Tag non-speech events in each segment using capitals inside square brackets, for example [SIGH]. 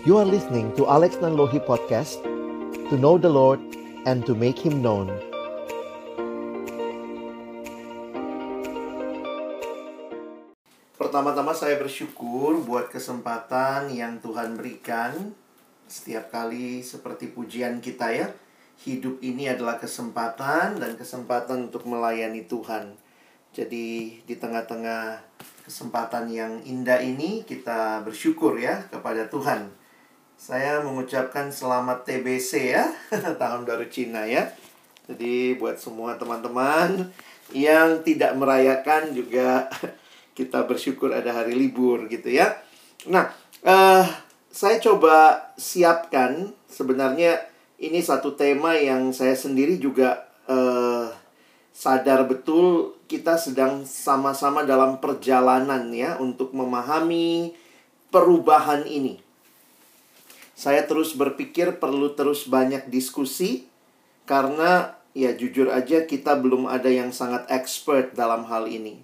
You are listening to Alex Nanlohi Podcast To know the Lord and to make Him known. Pertama-tama saya bersyukur buat kesempatan yang Tuhan berikan. Setiap kali seperti pujian kita ya Hidup ini adalah kesempatan dan kesempatan untuk melayani Tuhan. Jadi di tengah-tengah kesempatan yang indah ini kita bersyukur ya kepada Tuhan saya mengucapkan selamat TBC ya, [LAUGHS] tahun baru Cina ya. Jadi buat semua teman-teman yang tidak merayakan juga [LAUGHS] kita bersyukur ada hari libur gitu ya. Nah, uh, saya coba siapkan sebenarnya ini satu tema yang saya sendiri juga uh, sadar betul kita sedang sama-sama dalam perjalanan ya untuk memahami perubahan ini saya terus berpikir perlu terus banyak diskusi karena ya jujur aja kita belum ada yang sangat expert dalam hal ini.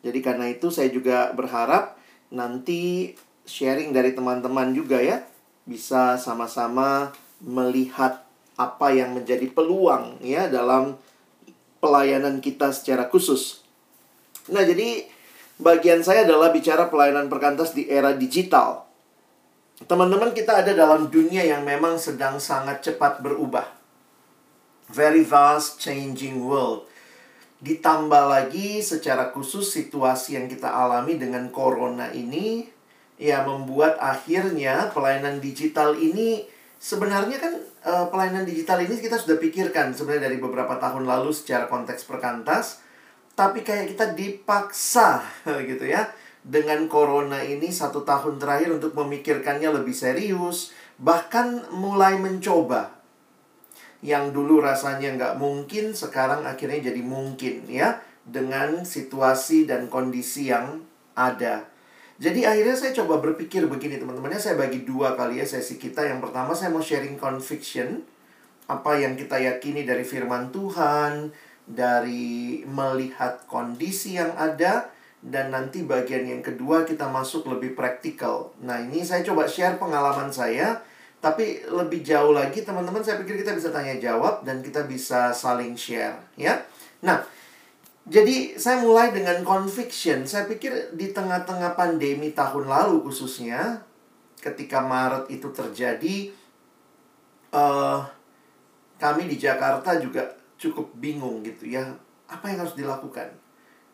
Jadi karena itu saya juga berharap nanti sharing dari teman-teman juga ya bisa sama-sama melihat apa yang menjadi peluang ya dalam pelayanan kita secara khusus. Nah, jadi bagian saya adalah bicara pelayanan perkantas di era digital. Teman-teman kita ada dalam dunia yang memang sedang sangat cepat berubah. Very fast changing world. Ditambah lagi secara khusus situasi yang kita alami dengan corona ini ya membuat akhirnya pelayanan digital ini sebenarnya kan uh, pelayanan digital ini kita sudah pikirkan sebenarnya dari beberapa tahun lalu secara konteks perkantas tapi kayak kita dipaksa [LAUGHS] gitu ya dengan corona ini satu tahun terakhir untuk memikirkannya lebih serius, bahkan mulai mencoba. Yang dulu rasanya nggak mungkin, sekarang akhirnya jadi mungkin ya, dengan situasi dan kondisi yang ada. Jadi akhirnya saya coba berpikir begini teman-temannya saya bagi dua kali ya sesi kita. Yang pertama saya mau sharing conviction, apa yang kita yakini dari firman Tuhan, dari melihat kondisi yang ada, dan nanti bagian yang kedua kita masuk lebih praktikal. Nah, ini saya coba share pengalaman saya, tapi lebih jauh lagi teman-teman saya pikir kita bisa tanya jawab dan kita bisa saling share, ya. Nah, jadi saya mulai dengan conviction. Saya pikir di tengah-tengah pandemi tahun lalu khususnya ketika Maret itu terjadi uh, kami di Jakarta juga cukup bingung gitu ya. Apa yang harus dilakukan?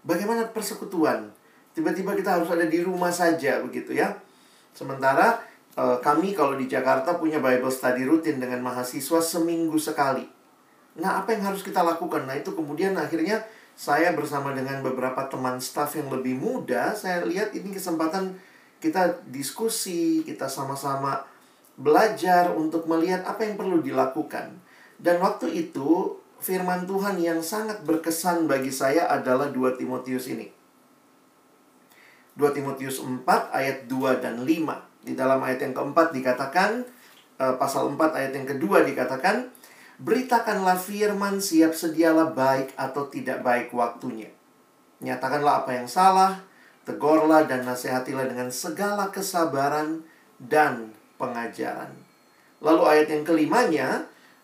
Bagaimana persekutuan? Tiba-tiba kita harus ada di rumah saja begitu ya. Sementara uh, kami kalau di Jakarta punya Bible study rutin dengan mahasiswa seminggu sekali. Nah, apa yang harus kita lakukan? Nah, itu kemudian akhirnya saya bersama dengan beberapa teman staff yang lebih muda, saya lihat ini kesempatan kita diskusi, kita sama-sama belajar untuk melihat apa yang perlu dilakukan. Dan waktu itu firman Tuhan yang sangat berkesan bagi saya adalah 2 Timotius ini. 2 Timotius 4 ayat 2 dan 5. Di dalam ayat yang keempat dikatakan, eh, pasal 4 ayat yang kedua dikatakan, Beritakanlah firman siap sedialah baik atau tidak baik waktunya. Nyatakanlah apa yang salah, tegurlah dan nasihatilah dengan segala kesabaran dan pengajaran. Lalu ayat yang kelimanya,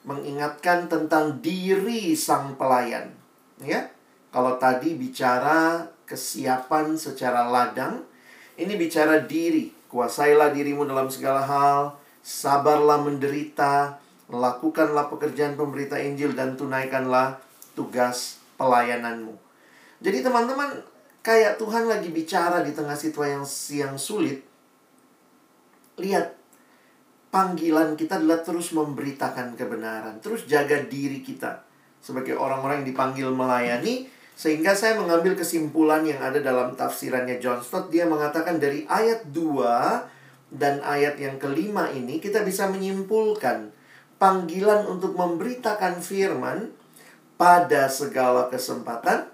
mengingatkan tentang diri sang pelayan. Ya. Kalau tadi bicara kesiapan secara ladang, ini bicara diri. Kuasailah dirimu dalam segala hal, sabarlah menderita, lakukanlah pekerjaan pemberita Injil dan tunaikanlah tugas pelayananmu. Jadi teman-teman, kayak Tuhan lagi bicara di tengah situasi yang sulit. Lihat panggilan kita adalah terus memberitakan kebenaran, terus jaga diri kita sebagai orang-orang yang dipanggil melayani. Sehingga saya mengambil kesimpulan yang ada dalam tafsirannya John Stott. Dia mengatakan dari ayat 2 dan ayat yang kelima ini kita bisa menyimpulkan panggilan untuk memberitakan firman pada segala kesempatan,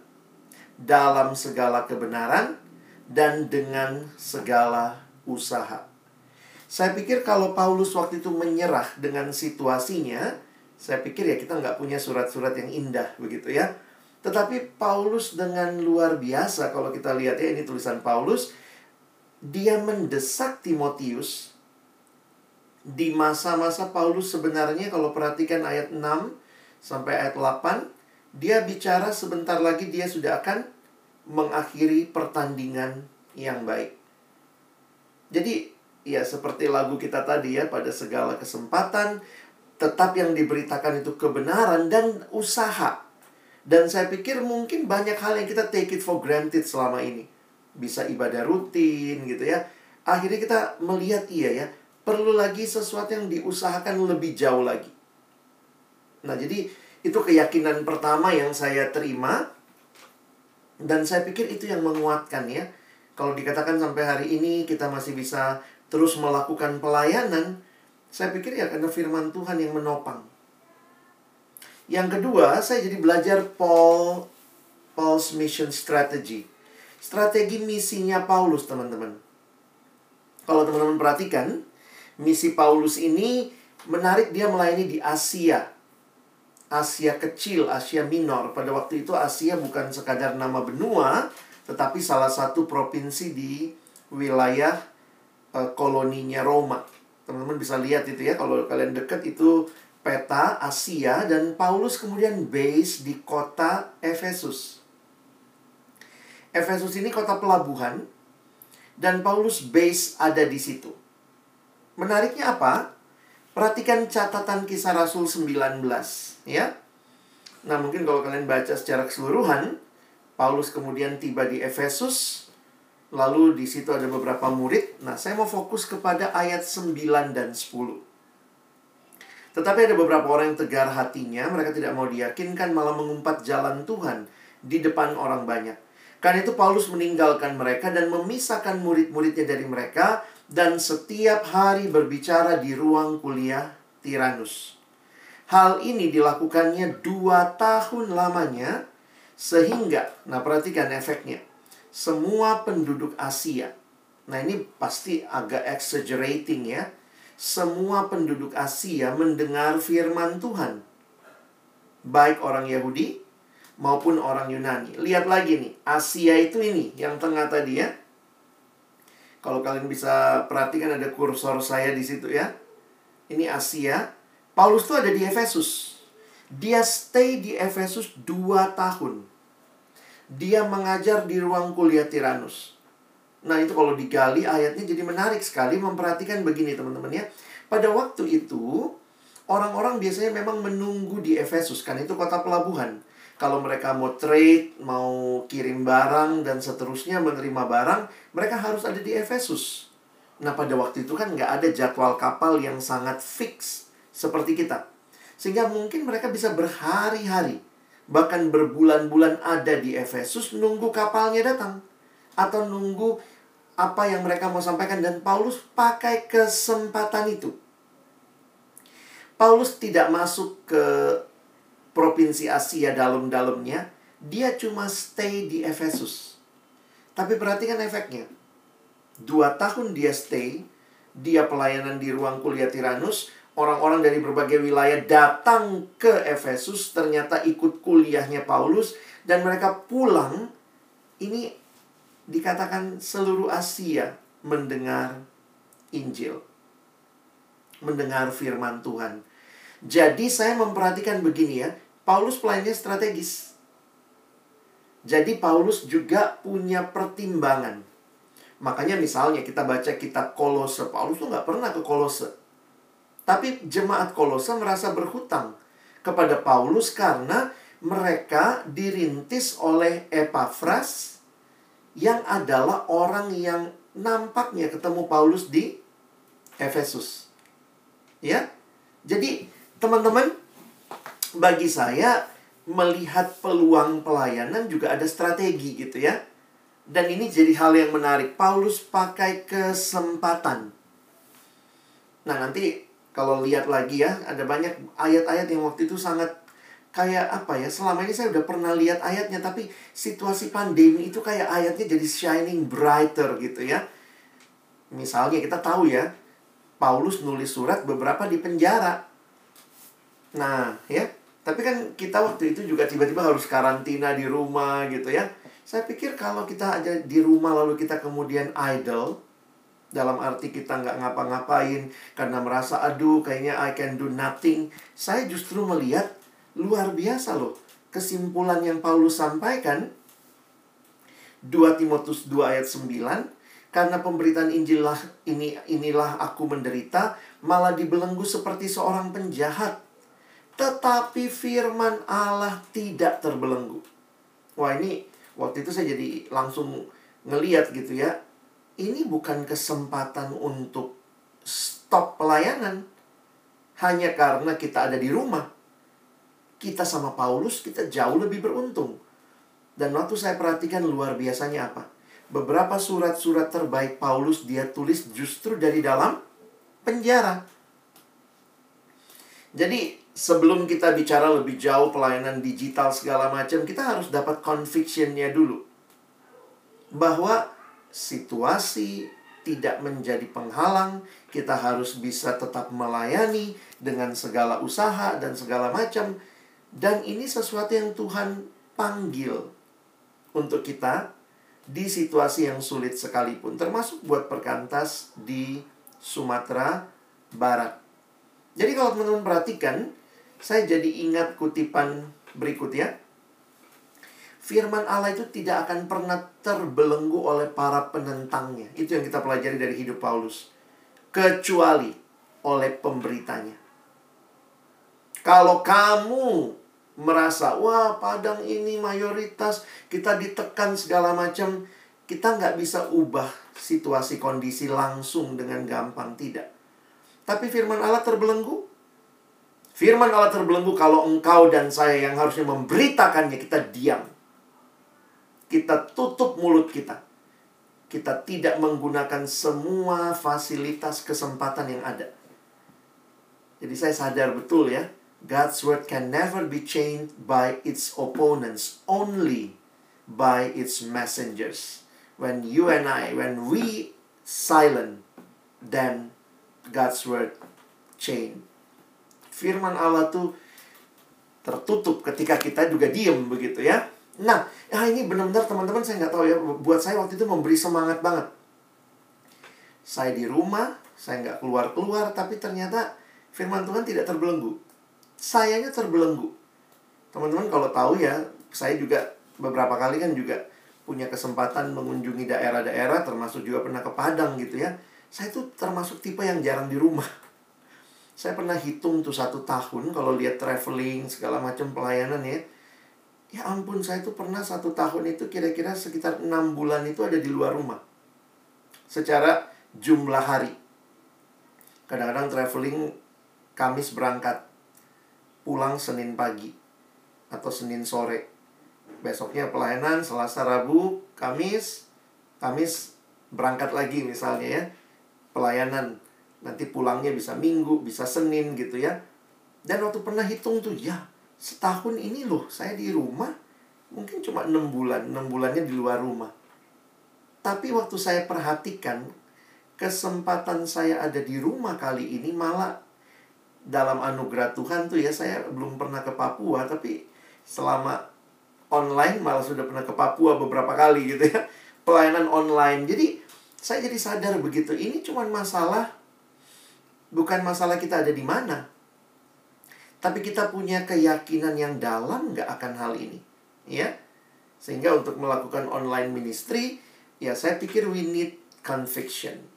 dalam segala kebenaran, dan dengan segala usaha. Saya pikir kalau Paulus waktu itu menyerah dengan situasinya, saya pikir ya kita nggak punya surat-surat yang indah begitu ya. Tetapi Paulus dengan luar biasa kalau kita lihat ya ini tulisan Paulus, dia mendesak Timotius di masa-masa Paulus sebenarnya kalau perhatikan ayat 6 sampai ayat 8, dia bicara sebentar lagi dia sudah akan mengakhiri pertandingan yang baik. Jadi, ya seperti lagu kita tadi ya, pada segala kesempatan, tetap yang diberitakan itu kebenaran dan usaha. Dan saya pikir mungkin banyak hal yang kita take it for granted selama ini. Bisa ibadah rutin gitu ya. Akhirnya kita melihat iya ya, perlu lagi sesuatu yang diusahakan lebih jauh lagi. Nah, jadi itu keyakinan pertama yang saya terima dan saya pikir itu yang menguatkan ya. Kalau dikatakan sampai hari ini kita masih bisa terus melakukan pelayanan, saya pikir ya karena firman Tuhan yang menopang. Yang kedua, saya jadi belajar Paul Paul's mission strategy. Strategi misinya Paulus, teman-teman. Kalau teman-teman perhatikan, misi Paulus ini menarik dia melayani di Asia. Asia kecil, Asia minor. Pada waktu itu Asia bukan sekadar nama benua, tetapi salah satu provinsi di wilayah uh, koloninya Roma. Teman-teman bisa lihat itu ya, kalau kalian dekat itu peta Asia dan Paulus kemudian base di kota Efesus. Efesus ini kota pelabuhan dan Paulus base ada di situ. Menariknya apa? Perhatikan catatan kisah Rasul 19, ya. Nah, mungkin kalau kalian baca secara keseluruhan, Paulus kemudian tiba di Efesus, lalu di situ ada beberapa murid. Nah, saya mau fokus kepada ayat 9 dan 10. Tetapi ada beberapa orang yang tegar hatinya, mereka tidak mau diyakinkan malah mengumpat jalan Tuhan di depan orang banyak. Karena itu Paulus meninggalkan mereka dan memisahkan murid-muridnya dari mereka dan setiap hari berbicara di ruang kuliah Tiranus. Hal ini dilakukannya dua tahun lamanya sehingga, nah perhatikan efeknya, semua penduduk Asia, nah ini pasti agak exaggerating ya, semua penduduk Asia mendengar firman Tuhan. Baik orang Yahudi maupun orang Yunani. Lihat lagi nih, Asia itu ini yang tengah tadi ya. Kalau kalian bisa perhatikan ada kursor saya di situ ya. Ini Asia. Paulus tuh ada di Efesus. Dia stay di Efesus 2 tahun. Dia mengajar di ruang kuliah Tiranus. Nah itu kalau digali ayatnya jadi menarik sekali memperhatikan begini teman-teman ya. Pada waktu itu orang-orang biasanya memang menunggu di Efesus kan itu kota pelabuhan. Kalau mereka mau trade, mau kirim barang dan seterusnya menerima barang, mereka harus ada di Efesus. Nah pada waktu itu kan nggak ada jadwal kapal yang sangat fix seperti kita. Sehingga mungkin mereka bisa berhari-hari, bahkan berbulan-bulan ada di Efesus nunggu kapalnya datang. Atau nunggu apa yang mereka mau sampaikan dan Paulus pakai kesempatan itu. Paulus tidak masuk ke provinsi Asia dalam-dalamnya, dia cuma stay di Efesus. Tapi perhatikan efeknya. Dua tahun dia stay, dia pelayanan di ruang kuliah Tiranus, orang-orang dari berbagai wilayah datang ke Efesus, ternyata ikut kuliahnya Paulus, dan mereka pulang, ini dikatakan seluruh Asia mendengar Injil. Mendengar firman Tuhan. Jadi saya memperhatikan begini ya, Paulus pelayannya strategis. Jadi Paulus juga punya pertimbangan. Makanya misalnya kita baca kitab Kolose, Paulus tuh nggak pernah ke Kolose. Tapi jemaat Kolose merasa berhutang kepada Paulus karena mereka dirintis oleh Epafras yang adalah orang yang nampaknya ketemu Paulus di Efesus. Ya. Jadi, teman-teman, bagi saya melihat peluang pelayanan juga ada strategi gitu ya. Dan ini jadi hal yang menarik. Paulus pakai kesempatan. Nah, nanti kalau lihat lagi ya, ada banyak ayat-ayat yang waktu itu sangat kayak apa ya selama ini saya udah pernah lihat ayatnya tapi situasi pandemi itu kayak ayatnya jadi shining brighter gitu ya. Misalnya kita tahu ya Paulus nulis surat beberapa di penjara. Nah ya tapi kan kita waktu itu juga tiba-tiba harus karantina di rumah gitu ya. Saya pikir kalau kita aja di rumah lalu kita kemudian idle dalam arti kita nggak ngapa-ngapain karena merasa aduh kayaknya I can do nothing. Saya justru melihat luar biasa loh kesimpulan yang Paulus sampaikan 2 Timotius 2 ayat 9 karena pemberitaan Injil lah ini inilah aku menderita malah dibelenggu seperti seorang penjahat tetapi firman Allah tidak terbelenggu. Wah ini waktu itu saya jadi langsung ngeliat gitu ya ini bukan kesempatan untuk stop pelayanan hanya karena kita ada di rumah. Kita sama Paulus, kita jauh lebih beruntung. Dan waktu saya perhatikan luar biasanya apa? Beberapa surat-surat terbaik Paulus dia tulis justru dari dalam penjara. Jadi sebelum kita bicara lebih jauh pelayanan digital segala macam, kita harus dapat convictionnya dulu. Bahwa situasi tidak menjadi penghalang, kita harus bisa tetap melayani dengan segala usaha dan segala macam. Dan ini sesuatu yang Tuhan panggil untuk kita di situasi yang sulit sekalipun, termasuk buat perkantas di Sumatera Barat. Jadi kalau teman-teman perhatikan, saya jadi ingat kutipan berikut ya firman Allah itu tidak akan pernah terbelenggu oleh para penentangnya. Itu yang kita pelajari dari hidup Paulus. Kecuali oleh pemberitanya. Kalau kamu merasa, wah padang ini mayoritas, kita ditekan segala macam, kita nggak bisa ubah situasi kondisi langsung dengan gampang, tidak. Tapi firman Allah terbelenggu. Firman Allah terbelenggu kalau engkau dan saya yang harusnya memberitakannya, kita diam kita tutup mulut kita. Kita tidak menggunakan semua fasilitas kesempatan yang ada. Jadi saya sadar betul ya, God's word can never be changed by its opponents, only by its messengers. When you and I, when we silent, then God's word change. Firman Allah tuh tertutup ketika kita juga diem begitu ya. Nah, ya ini benar-benar teman-teman saya nggak tahu ya. Buat saya waktu itu memberi semangat banget. Saya di rumah, saya nggak keluar-keluar, tapi ternyata firman Tuhan tidak terbelenggu. Sayanya terbelenggu. Teman-teman kalau tahu ya, saya juga beberapa kali kan juga punya kesempatan mengunjungi daerah-daerah, termasuk juga pernah ke Padang gitu ya. Saya tuh termasuk tipe yang jarang di rumah. Saya pernah hitung tuh satu tahun kalau lihat traveling segala macam pelayanan ya Ya ampun, saya tuh pernah satu tahun itu kira-kira sekitar enam bulan itu ada di luar rumah. Secara jumlah hari. Kadang-kadang traveling Kamis berangkat. Pulang Senin pagi. Atau Senin sore. Besoknya pelayanan, Selasa, Rabu, Kamis. Kamis berangkat lagi misalnya ya. Pelayanan. Nanti pulangnya bisa Minggu, bisa Senin gitu ya. Dan waktu pernah hitung tuh, ya setahun ini loh saya di rumah mungkin cuma enam bulan enam bulannya di luar rumah. Tapi waktu saya perhatikan kesempatan saya ada di rumah kali ini malah dalam anugerah Tuhan tuh ya saya belum pernah ke Papua tapi selama online malah sudah pernah ke Papua beberapa kali gitu ya [LAUGHS] pelayanan online. Jadi saya jadi sadar begitu ini cuma masalah bukan masalah kita ada di mana tapi kita punya keyakinan yang dalam nggak akan hal ini. Ya. Sehingga untuk melakukan online ministry, ya saya pikir we need conviction.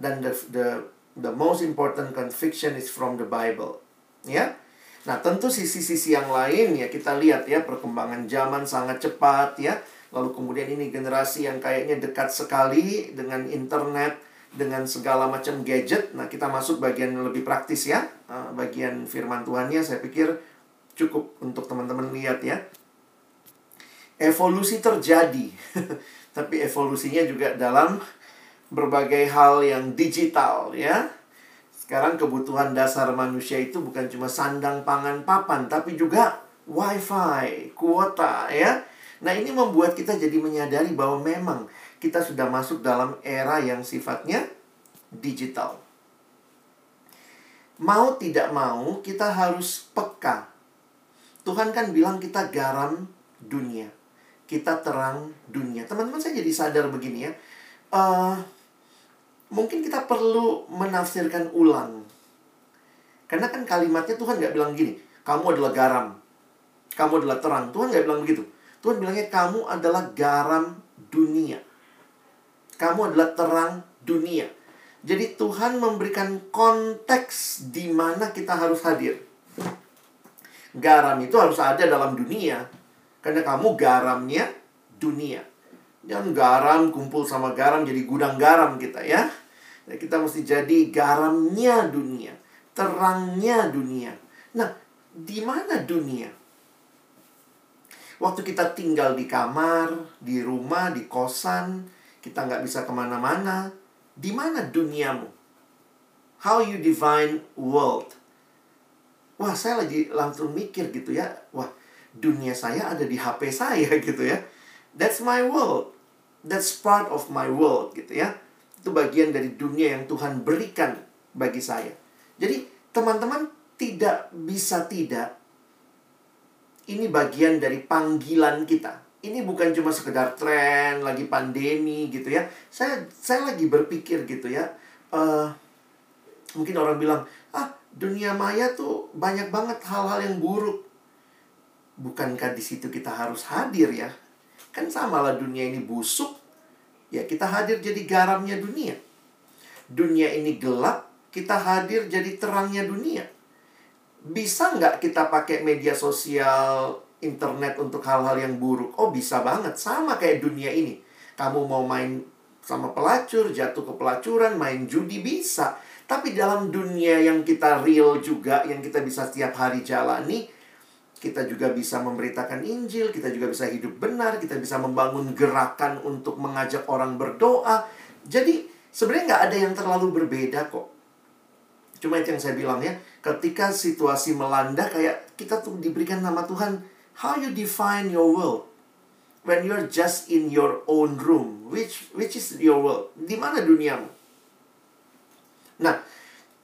Dan the, the, the most important conviction is from the Bible. Ya. Nah, tentu sisi-sisi yang lain ya kita lihat ya perkembangan zaman sangat cepat ya. Lalu kemudian ini generasi yang kayaknya dekat sekali dengan internet, dengan segala macam gadget. Nah, kita masuk bagian lebih praktis ya. Uh, bagian firman Tuhannya saya pikir cukup untuk teman-teman lihat ya. Evolusi terjadi. [LAUGHS] Tapi evolusinya juga dalam berbagai hal yang digital ya. Sekarang kebutuhan dasar manusia itu bukan cuma sandang, pangan, papan, tapi juga wifi, kuota ya. Nah, ini membuat kita jadi menyadari bahwa memang kita sudah masuk dalam era yang sifatnya digital. Mau tidak mau, kita harus peka. Tuhan kan bilang kita garam dunia. Kita terang dunia. Teman-teman saya jadi sadar begini ya. Uh, mungkin kita perlu menafsirkan ulang. Karena kan kalimatnya Tuhan nggak bilang gini, kamu adalah garam, kamu adalah terang. Tuhan nggak bilang begitu. Tuhan bilangnya kamu adalah garam dunia. Kamu adalah terang dunia. Jadi Tuhan memberikan konteks di mana kita harus hadir. Garam itu harus ada dalam dunia. Karena kamu garamnya dunia. Jangan garam kumpul sama garam jadi gudang garam kita ya. ya kita mesti jadi garamnya dunia. Terangnya dunia. Nah, di mana dunia? Waktu kita tinggal di kamar, di rumah, di kosan, kita nggak bisa ke mana-mana. Di mana duniamu? How you define world? Wah, saya lagi langsung mikir gitu ya. Wah, dunia saya ada di HP saya [LAUGHS] gitu ya. That's my world. That's part of my world gitu ya. Itu bagian dari dunia yang Tuhan berikan bagi saya. Jadi, teman-teman tidak bisa tidak ini bagian dari panggilan kita. Ini bukan cuma sekedar tren, lagi pandemi gitu ya. Saya saya lagi berpikir gitu ya. Uh, mungkin orang bilang, ah dunia maya tuh banyak banget hal-hal yang buruk. Bukankah di situ kita harus hadir ya? Kan sama lah dunia ini busuk, ya kita hadir jadi garamnya dunia. Dunia ini gelap, kita hadir jadi terangnya dunia bisa nggak kita pakai media sosial, internet untuk hal-hal yang buruk? Oh bisa banget, sama kayak dunia ini. Kamu mau main sama pelacur, jatuh ke pelacuran, main judi bisa. Tapi dalam dunia yang kita real juga, yang kita bisa setiap hari jalani, kita juga bisa memberitakan Injil, kita juga bisa hidup benar, kita bisa membangun gerakan untuk mengajak orang berdoa. Jadi sebenarnya nggak ada yang terlalu berbeda kok. Cuma itu yang saya bilang ya, ketika situasi melanda kayak kita tuh diberikan nama Tuhan, how you define your world? When you're just in your own room, which which is your world? Di mana duniamu? Nah,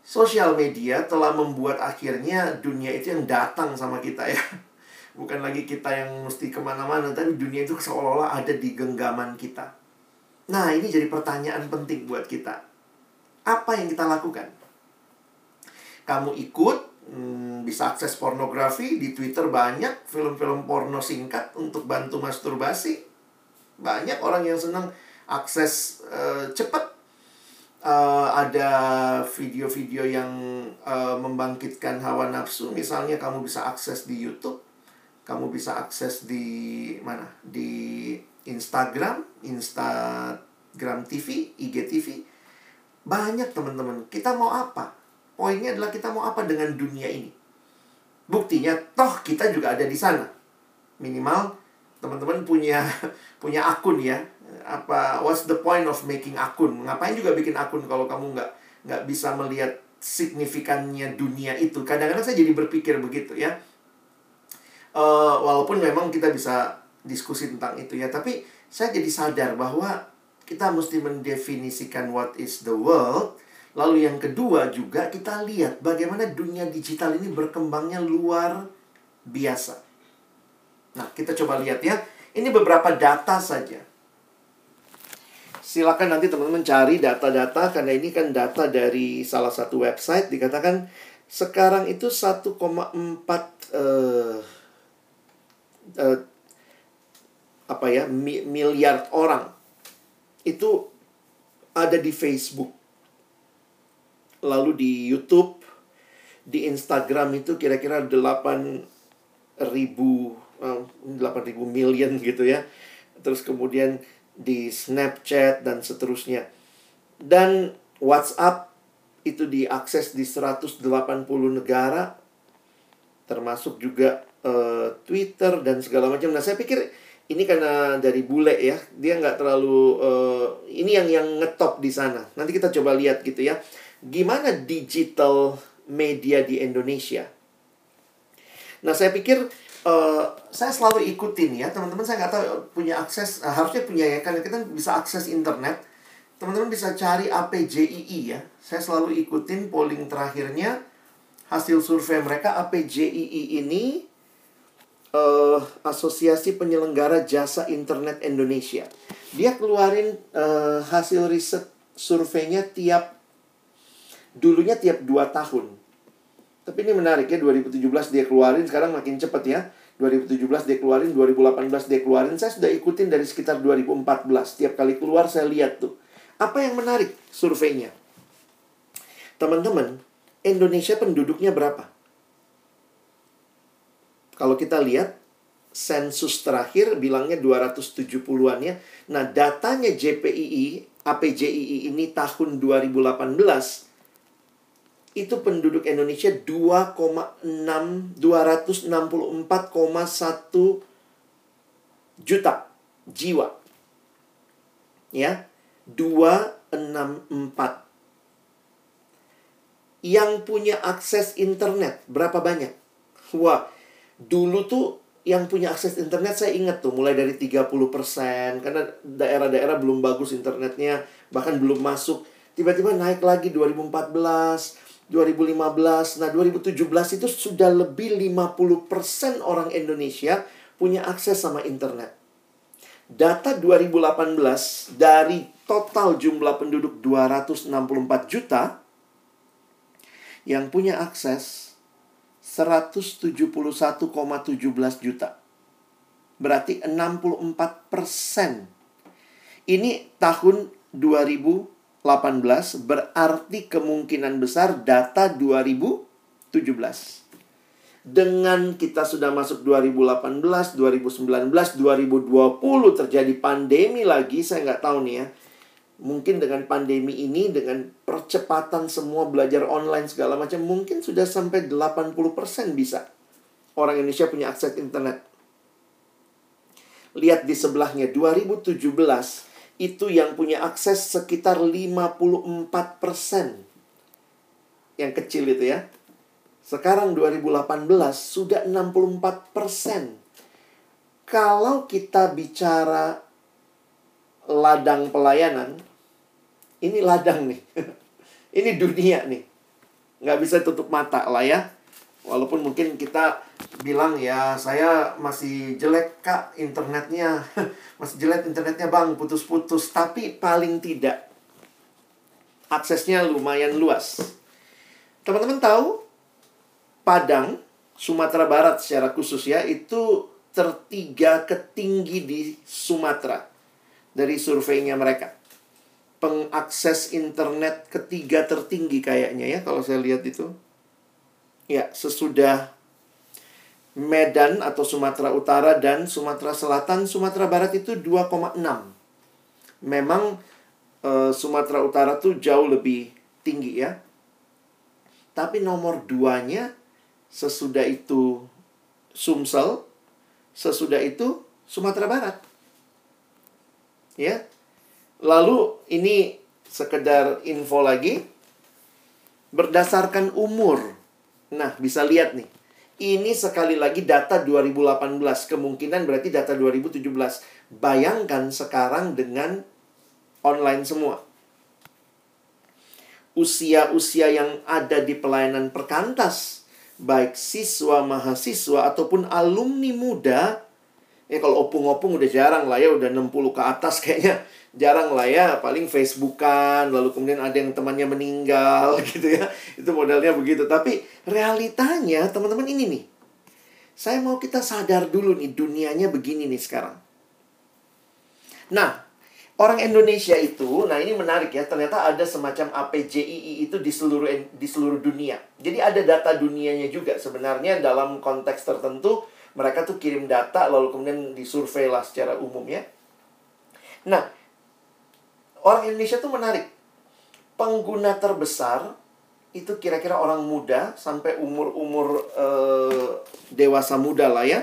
sosial media telah membuat akhirnya dunia itu yang datang sama kita ya. [LAUGHS] Bukan lagi kita yang mesti ke mana-mana, tapi dunia itu seolah-olah ada di genggaman kita. Nah, ini jadi pertanyaan penting buat kita. Apa yang kita lakukan? kamu ikut hmm, bisa akses pornografi di Twitter banyak film-film porno singkat untuk bantu masturbasi. Banyak orang yang senang akses uh, cepat uh, ada video-video yang uh, membangkitkan hawa nafsu. Misalnya kamu bisa akses di YouTube kamu bisa akses di mana? Di Instagram Instagram TV IGTV banyak teman-teman. Kita mau apa Poinnya adalah kita mau apa dengan dunia ini. Buktinya toh kita juga ada di sana. Minimal teman-teman punya [LAUGHS] punya akun ya. Apa what's the point of making akun? Ngapain juga bikin akun kalau kamu nggak nggak bisa melihat signifikannya dunia itu. Kadang-kadang saya jadi berpikir begitu ya. Uh, walaupun memang kita bisa diskusi tentang itu ya, tapi saya jadi sadar bahwa kita mesti mendefinisikan what is the world Lalu yang kedua juga kita lihat bagaimana dunia digital ini berkembangnya luar biasa. Nah, kita coba lihat ya. Ini beberapa data saja. Silakan nanti teman-teman cari data-data karena ini kan data dari salah satu website dikatakan sekarang itu 1,4 uh, uh, apa ya miliar orang itu ada di Facebook lalu di YouTube, di Instagram itu kira-kira 8 ribu, uh, 8 ribu million gitu ya. Terus kemudian di Snapchat dan seterusnya. Dan WhatsApp itu diakses di 180 negara, termasuk juga uh, Twitter dan segala macam. Nah, saya pikir ini karena dari bule ya, dia nggak terlalu uh, ini yang yang ngetop di sana. Nanti kita coba lihat gitu ya gimana digital media di Indonesia. Nah, saya pikir uh, saya selalu ikutin ya, teman-teman saya nggak tahu punya akses, uh, harusnya punya ya, karena kita bisa akses internet. Teman-teman bisa cari APJII ya. Saya selalu ikutin polling terakhirnya, hasil survei mereka APJII ini uh, Asosiasi Penyelenggara Jasa Internet Indonesia. Dia keluarin uh, hasil riset surveinya tiap dulunya tiap 2 tahun. Tapi ini menarik ya 2017 dia keluarin sekarang makin cepat ya. 2017 dia keluarin, 2018 dia keluarin. Saya sudah ikutin dari sekitar 2014. Tiap kali keluar saya lihat tuh. Apa yang menarik surveinya? Teman-teman, Indonesia penduduknya berapa? Kalau kita lihat sensus terakhir bilangnya 270-an ya. Nah, datanya JPII, APJII ini tahun 2018 itu penduduk Indonesia 2,6 264,1 juta jiwa. Ya. 264 yang punya akses internet berapa banyak? Wah, dulu tuh yang punya akses internet saya ingat tuh mulai dari 30% karena daerah-daerah belum bagus internetnya, bahkan belum masuk. Tiba-tiba naik lagi 2014, 2015. Nah, 2017 itu sudah lebih 50% orang Indonesia punya akses sama internet. Data 2018 dari total jumlah penduduk 264 juta yang punya akses 171,17 juta. Berarti 64 persen. Ini tahun 2018 berarti kemungkinan besar data 2017. Dengan kita sudah masuk 2018, 2019, 2020 terjadi pandemi lagi, saya nggak tahu nih ya mungkin dengan pandemi ini dengan percepatan semua belajar online segala macam mungkin sudah sampai 80% bisa orang Indonesia punya akses internet. Lihat di sebelahnya 2017 itu yang punya akses sekitar 54%. Yang kecil itu ya. Sekarang 2018 sudah 64%. Kalau kita bicara ladang pelayanan, ini ladang nih. [LAUGHS] ini dunia nih. Nggak bisa tutup mata lah ya. Walaupun mungkin kita bilang ya saya masih jelek kak internetnya. [LAUGHS] masih jelek internetnya bang putus-putus. Tapi paling tidak aksesnya lumayan luas. Teman-teman tahu Padang, Sumatera Barat secara khusus ya itu tertiga ketinggi di Sumatera dari surveinya mereka pengakses internet ketiga tertinggi kayaknya ya kalau saya lihat itu. Ya, sesudah Medan atau Sumatera Utara dan Sumatera Selatan, Sumatera Barat itu 2,6. Memang e, Sumatera Utara tuh jauh lebih tinggi ya. Tapi nomor duanya sesudah itu Sumsel, sesudah itu Sumatera Barat. Ya, Lalu ini sekedar info lagi berdasarkan umur. Nah, bisa lihat nih. Ini sekali lagi data 2018, kemungkinan berarti data 2017. Bayangkan sekarang dengan online semua. Usia-usia yang ada di pelayanan perkantas, baik siswa, mahasiswa ataupun alumni muda, ya kalau opung-opung udah jarang lah ya, udah 60 ke atas kayaknya jarang lah ya paling Facebookan lalu kemudian ada yang temannya meninggal [LAUGHS] gitu ya. Itu modalnya begitu. Tapi realitanya teman-teman ini nih. Saya mau kita sadar dulu nih dunianya begini nih sekarang. Nah orang Indonesia itu nah ini menarik ya ternyata ada semacam APJII itu di seluruh di seluruh dunia. Jadi ada data dunianya juga sebenarnya dalam konteks tertentu mereka tuh kirim data lalu kemudian disurvei lah secara umum ya. Nah Orang Indonesia tuh menarik. Pengguna terbesar itu kira-kira orang muda sampai umur-umur uh, dewasa muda lah ya.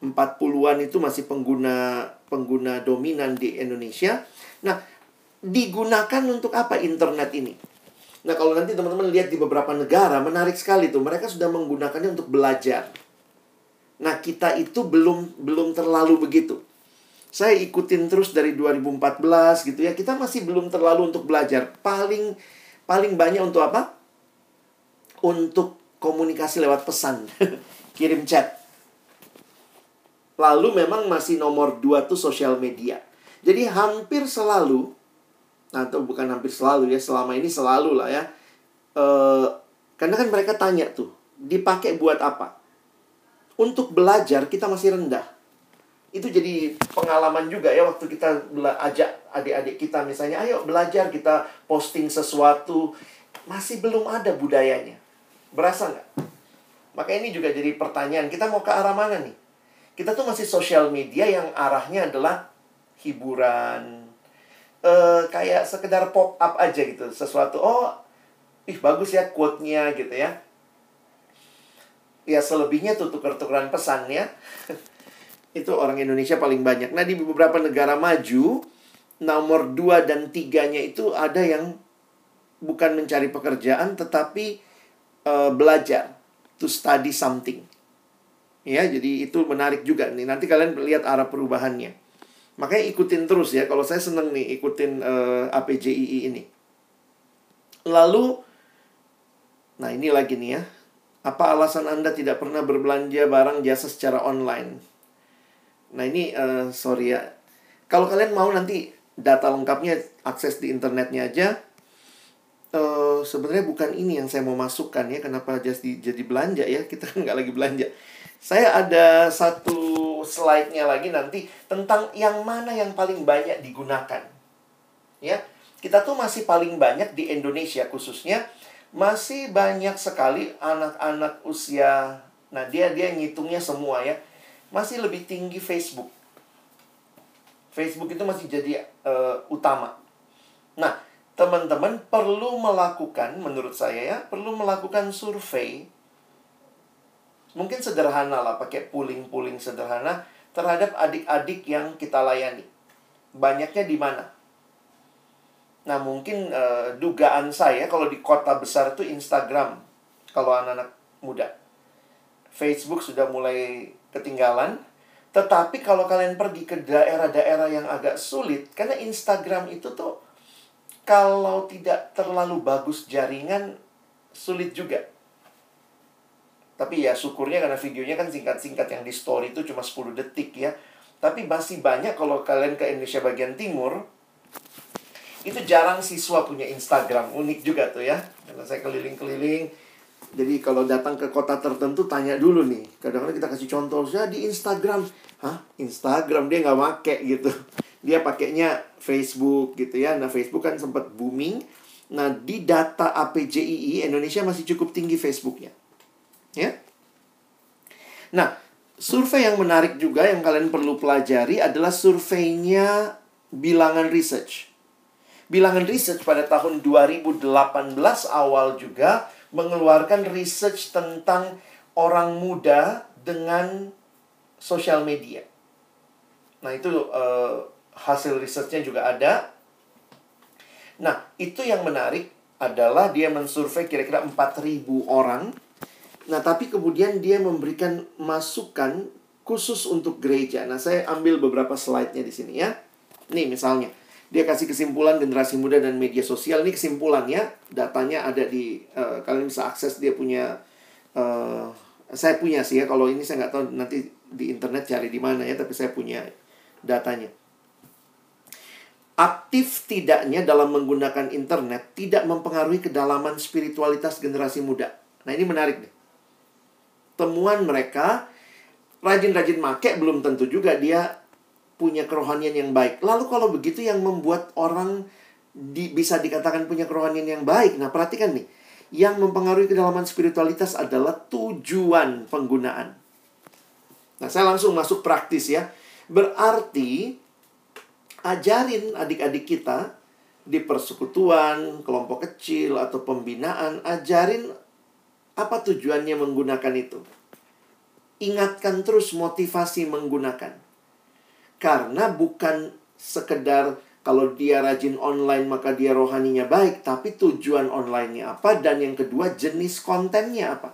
40-an itu masih pengguna pengguna dominan di Indonesia. Nah, digunakan untuk apa internet ini? Nah, kalau nanti teman-teman lihat di beberapa negara menarik sekali tuh, mereka sudah menggunakannya untuk belajar. Nah, kita itu belum belum terlalu begitu. Saya ikutin terus dari 2014 gitu ya. Kita masih belum terlalu untuk belajar. Paling paling banyak untuk apa? Untuk komunikasi lewat pesan. [LAUGHS] Kirim chat. Lalu memang masih nomor dua tuh sosial media. Jadi hampir selalu atau bukan hampir selalu ya selama ini selalu lah ya e, karena kan mereka tanya tuh dipakai buat apa untuk belajar kita masih rendah itu jadi pengalaman juga ya waktu kita ajak adik-adik kita misalnya ayo belajar kita posting sesuatu. Masih belum ada budayanya. Berasa nggak? Maka ini juga jadi pertanyaan kita mau ke arah mana nih? Kita tuh masih sosial media yang arahnya adalah hiburan. Uh, kayak sekedar pop up aja gitu sesuatu oh ih bagus ya quote-nya gitu ya. Ya selebihnya tuh tuker-tukeran pesan ya [LAUGHS] itu orang Indonesia paling banyak. Nah, di beberapa negara maju, nomor 2 dan 3-nya itu ada yang bukan mencari pekerjaan tetapi uh, belajar to study something. Ya, jadi itu menarik juga nih. Nanti kalian lihat arah perubahannya. Makanya ikutin terus ya. Kalau saya seneng nih ikutin uh, eh, APJII ini. Lalu nah ini lagi nih ya. Apa alasan Anda tidak pernah berbelanja barang jasa secara online? Nah ini uh, sorry ya. Kalau kalian mau nanti data lengkapnya akses di internetnya aja. Uh, sebenarnya bukan ini yang saya mau masukkan ya. Kenapa jadi jadi belanja ya? Kita kan nggak lagi belanja. Saya ada satu slide-nya lagi nanti tentang yang mana yang paling banyak digunakan. Ya, kita tuh masih paling banyak di Indonesia khususnya masih banyak sekali anak-anak usia nah dia dia ngitungnya semua ya masih lebih tinggi Facebook. Facebook itu masih jadi uh, utama. Nah, teman-teman perlu melakukan, menurut saya ya, perlu melakukan survei. Mungkin sederhana lah, pakai pooling-pooling sederhana terhadap adik-adik yang kita layani. Banyaknya di mana? Nah, mungkin uh, dugaan saya kalau di kota besar itu Instagram, kalau anak-anak muda. Facebook sudah mulai ketinggalan. Tetapi kalau kalian pergi ke daerah-daerah yang agak sulit, karena Instagram itu tuh kalau tidak terlalu bagus jaringan, sulit juga. Tapi ya syukurnya karena videonya kan singkat-singkat yang di story itu cuma 10 detik ya. Tapi masih banyak kalau kalian ke Indonesia bagian timur, itu jarang siswa punya Instagram. Unik juga tuh ya. Karena saya keliling-keliling, jadi kalau datang ke kota tertentu tanya dulu nih. Kadang-kadang kita kasih contoh, saya di Instagram. Hah? Instagram dia nggak make gitu. [LAUGHS] Dia pakainya Facebook gitu ya. Nah Facebook kan sempat booming. Nah di data APJII Indonesia masih cukup tinggi Facebooknya. Ya. Nah survei yang menarik juga yang kalian perlu pelajari adalah surveinya bilangan research. Bilangan research pada tahun 2018 awal juga mengeluarkan research tentang orang muda dengan sosial media. Nah, itu uh, hasil researchnya juga ada. Nah, itu yang menarik adalah dia mensurvei kira-kira 4.000 orang. Nah, tapi kemudian dia memberikan masukan khusus untuk gereja. Nah, saya ambil beberapa slide-nya di sini ya. Nih misalnya, dia kasih kesimpulan generasi muda dan media sosial. Ini kesimpulannya datanya ada di uh, kalian bisa akses dia punya uh, saya punya sih ya. Kalau ini saya nggak tahu nanti di internet cari di mana ya tapi saya punya datanya. Aktif tidaknya dalam menggunakan internet tidak mempengaruhi kedalaman spiritualitas generasi muda. Nah ini menarik nih. Temuan mereka rajin-rajin make belum tentu juga dia punya kerohanian yang baik. Lalu kalau begitu yang membuat orang di, bisa dikatakan punya kerohanian yang baik. Nah, perhatikan nih. Yang mempengaruhi kedalaman spiritualitas adalah tujuan penggunaan. Nah, saya langsung masuk praktis ya. Berarti ajarin adik-adik kita di persekutuan, kelompok kecil atau pembinaan, ajarin apa tujuannya menggunakan itu. Ingatkan terus motivasi menggunakan. Karena bukan sekedar kalau dia rajin online maka dia rohaninya baik, tapi tujuan onlinenya apa dan yang kedua jenis kontennya apa.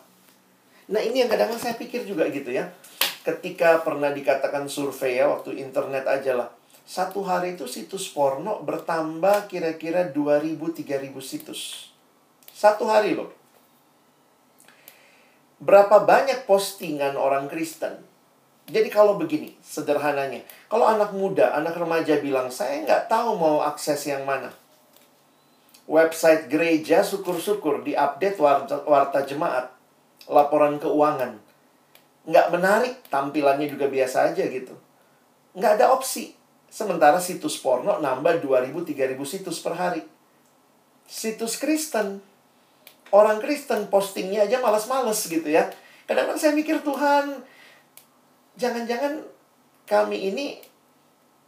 Nah ini yang kadang-kadang saya pikir juga gitu ya. Ketika pernah dikatakan survei ya waktu internet aja lah. Satu hari itu situs porno bertambah kira-kira 2000-3000 situs. Satu hari loh. Berapa banyak postingan orang Kristen jadi kalau begini, sederhananya. Kalau anak muda, anak remaja bilang, saya nggak tahu mau akses yang mana. website gereja syukur-syukur diupdate warta, warta jemaat, laporan keuangan. Nggak menarik, tampilannya juga biasa aja gitu. Nggak ada opsi. Sementara situs porno nambah 2000-3000 situs per hari. Situs Kristen. Orang Kristen postingnya aja malas-males gitu ya. Kadang-kadang saya mikir Tuhan, jangan-jangan kami ini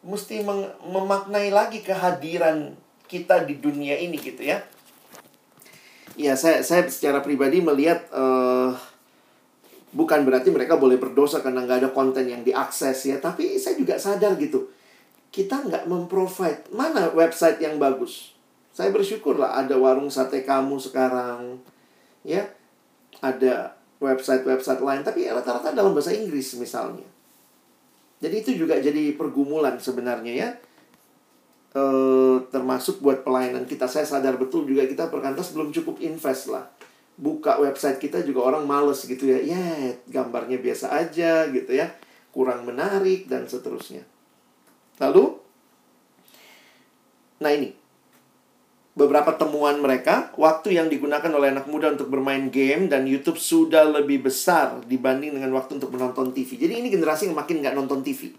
mesti memaknai lagi kehadiran kita di dunia ini gitu ya. Ya, saya saya secara pribadi melihat uh, bukan berarti mereka boleh berdosa karena nggak ada konten yang diakses ya, tapi saya juga sadar gitu. Kita nggak memprovide mana website yang bagus. Saya bersyukur lah ada warung sate kamu sekarang, ya, ada website-website lain, tapi rata-rata dalam bahasa Inggris misalnya. Jadi itu juga jadi pergumulan sebenarnya ya eh, termasuk buat pelayanan kita. Saya sadar betul juga kita perkantas belum cukup invest lah. Buka website kita juga orang males gitu ya. Ya, gambarnya biasa aja gitu ya. Kurang menarik dan seterusnya. Lalu, nah ini. Beberapa temuan mereka, waktu yang digunakan oleh anak muda untuk bermain game dan YouTube sudah lebih besar dibanding dengan waktu untuk menonton TV. Jadi ini generasi yang makin nggak nonton TV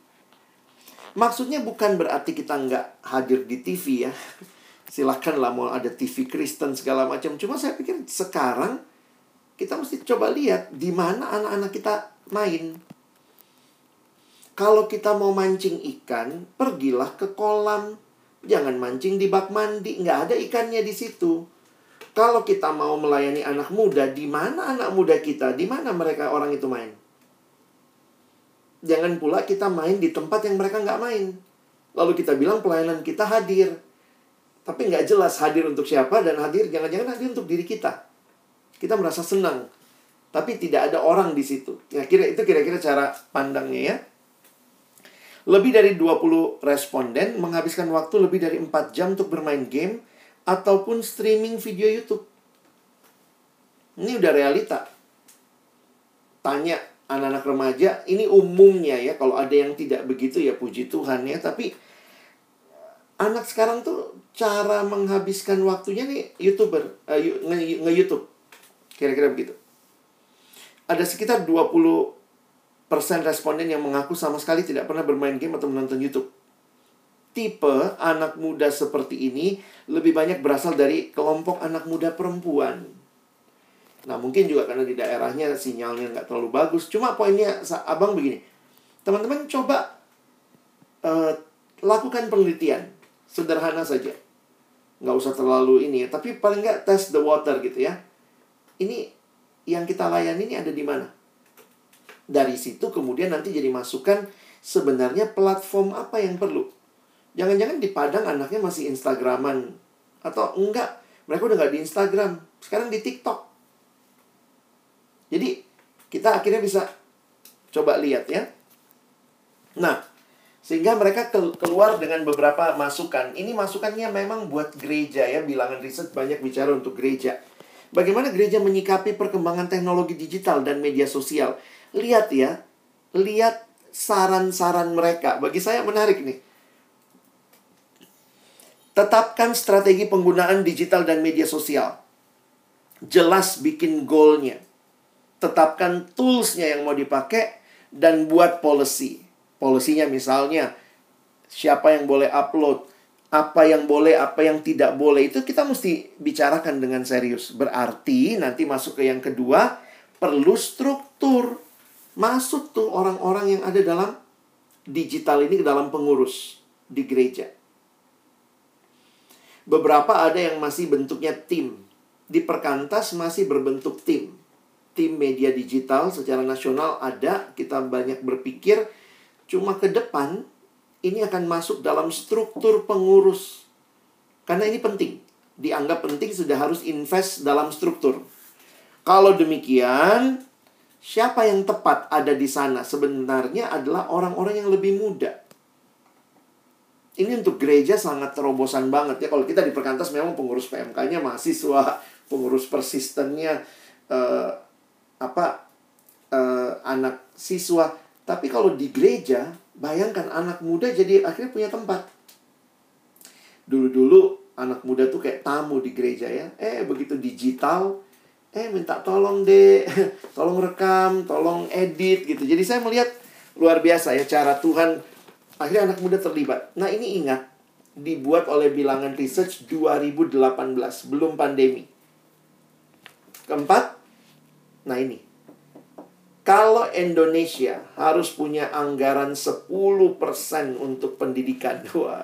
Maksudnya bukan berarti kita nggak hadir di TV ya. [LAUGHS] Silahkan lah mau ada TV Kristen segala macam. Cuma saya pikir sekarang kita mesti coba lihat di mana anak-anak kita main. Kalau kita mau mancing ikan, pergilah ke kolam. Jangan mancing di bak mandi, nggak ada ikannya di situ. Kalau kita mau melayani anak muda, di mana anak muda kita? Di mana mereka orang itu main? Jangan pula kita main di tempat yang mereka nggak main. Lalu kita bilang pelayanan kita hadir. Tapi nggak jelas hadir untuk siapa dan hadir jangan-jangan hadir untuk diri kita. Kita merasa senang. Tapi tidak ada orang di situ. Ya, kira itu kira-kira cara pandangnya ya. Lebih dari 20 responden menghabiskan waktu lebih dari 4 jam untuk bermain game ataupun streaming video YouTube. Ini udah realita. Tanya anak-anak remaja ini umumnya ya kalau ada yang tidak begitu ya puji Tuhan ya tapi anak sekarang tuh cara menghabiskan waktunya nih youtuber uh, nge, YouTube kira-kira begitu ada sekitar 20 persen responden yang mengaku sama sekali tidak pernah bermain game atau menonton YouTube tipe anak muda seperti ini lebih banyak berasal dari kelompok anak muda perempuan Nah mungkin juga karena di daerahnya sinyalnya nggak terlalu bagus. Cuma poinnya abang begini, teman-teman coba uh, lakukan penelitian sederhana saja, nggak usah terlalu ini ya. Tapi paling nggak test the water gitu ya. Ini yang kita layani ini ada di mana? Dari situ kemudian nanti jadi masukan sebenarnya platform apa yang perlu. Jangan-jangan di Padang anaknya masih Instagraman atau enggak mereka udah nggak di Instagram sekarang di TikTok jadi kita akhirnya bisa coba lihat ya. Nah, sehingga mereka keluar dengan beberapa masukan. Ini masukannya memang buat gereja ya, bilangan riset banyak bicara untuk gereja. Bagaimana gereja menyikapi perkembangan teknologi digital dan media sosial. Lihat ya, lihat saran-saran mereka. Bagi saya menarik nih. Tetapkan strategi penggunaan digital dan media sosial. Jelas bikin goalnya tetapkan toolsnya yang mau dipakai dan buat policy. Polisinya misalnya siapa yang boleh upload, apa yang boleh, apa yang tidak boleh itu kita mesti bicarakan dengan serius. Berarti nanti masuk ke yang kedua perlu struktur. Masuk tuh orang-orang yang ada dalam digital ini ke dalam pengurus di gereja. Beberapa ada yang masih bentuknya tim. Di perkantas masih berbentuk tim tim media digital secara nasional ada, kita banyak berpikir cuma ke depan ini akan masuk dalam struktur pengurus. Karena ini penting. Dianggap penting sudah harus invest dalam struktur. Kalau demikian, siapa yang tepat ada di sana sebenarnya adalah orang-orang yang lebih muda. Ini untuk gereja sangat terobosan banget ya. Kalau kita di perkantas memang pengurus PMK-nya mahasiswa, pengurus persistennya uh, apa uh, anak siswa tapi kalau di gereja bayangkan anak muda jadi akhirnya punya tempat dulu-dulu anak muda tuh kayak tamu di gereja ya. Eh begitu digital, eh minta tolong deh, [LAUGHS] tolong rekam, tolong edit gitu. Jadi saya melihat luar biasa ya cara Tuhan akhirnya anak muda terlibat. Nah ini ingat dibuat oleh bilangan research 2018 belum pandemi. Keempat, nah ini kalau Indonesia harus punya anggaran 10% untuk pendidikan, [LAUGHS] wah.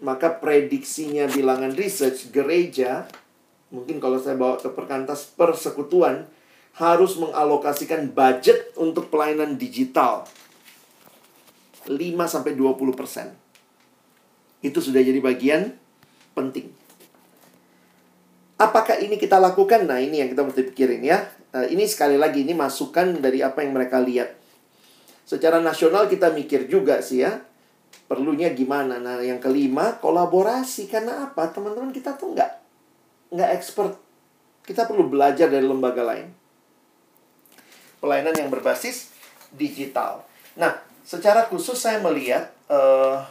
Maka prediksinya bilangan research gereja, mungkin kalau saya bawa ke perkantas persekutuan, harus mengalokasikan budget untuk pelayanan digital 5 sampai 20%. Itu sudah jadi bagian penting. Apakah ini kita lakukan? Nah, ini yang kita mesti pikirin ya. Nah, ini sekali lagi ini masukan dari apa yang mereka lihat. Secara nasional kita mikir juga sih ya. Perlunya gimana? Nah, yang kelima, kolaborasi. Karena apa? Teman-teman kita tuh nggak nggak expert. Kita perlu belajar dari lembaga lain. Pelayanan yang berbasis digital. Nah, secara khusus saya melihat uh,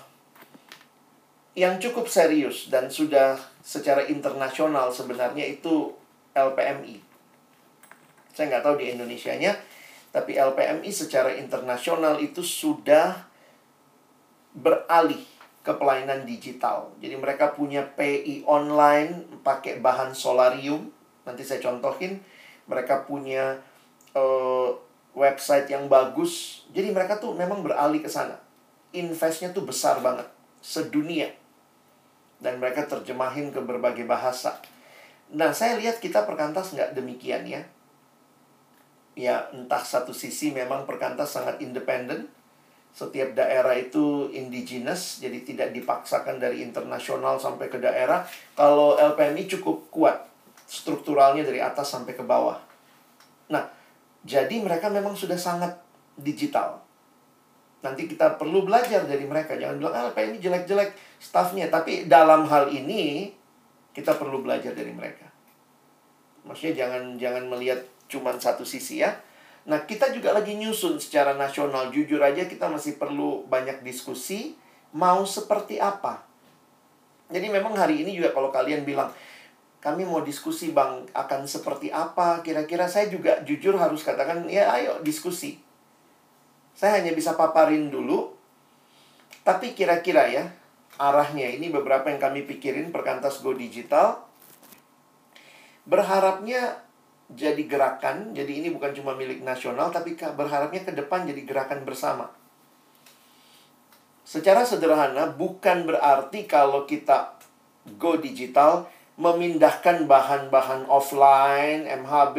yang cukup serius dan sudah secara internasional sebenarnya itu LPMI. Saya nggak tahu di Indonesia-nya, tapi LPMI secara internasional itu sudah beralih ke pelayanan digital. Jadi mereka punya PI online pakai bahan solarium. Nanti saya contohin. Mereka punya uh, website yang bagus. Jadi mereka tuh memang beralih ke sana. Investnya tuh besar banget. Sedunia dan mereka terjemahin ke berbagai bahasa. Nah, saya lihat kita perkantas nggak demikian ya. Ya, entah satu sisi memang perkantas sangat independen. Setiap daerah itu indigenous, jadi tidak dipaksakan dari internasional sampai ke daerah. Kalau LPMI cukup kuat, strukturalnya dari atas sampai ke bawah. Nah, jadi mereka memang sudah sangat digital. Nanti kita perlu belajar dari mereka. Jangan bilang, ah, LPMI jelek-jelek staffnya. Tapi dalam hal ini kita perlu belajar dari mereka. Maksudnya jangan jangan melihat cuma satu sisi ya. Nah, kita juga lagi nyusun secara nasional. Jujur aja kita masih perlu banyak diskusi mau seperti apa. Jadi memang hari ini juga kalau kalian bilang kami mau diskusi Bang akan seperti apa kira-kira saya juga jujur harus katakan ya ayo diskusi. Saya hanya bisa paparin dulu. Tapi kira-kira ya, arahnya ini beberapa yang kami pikirin perkantas go digital berharapnya jadi gerakan jadi ini bukan cuma milik nasional tapi berharapnya ke depan jadi gerakan bersama. Secara sederhana bukan berarti kalau kita go digital memindahkan bahan-bahan offline MHB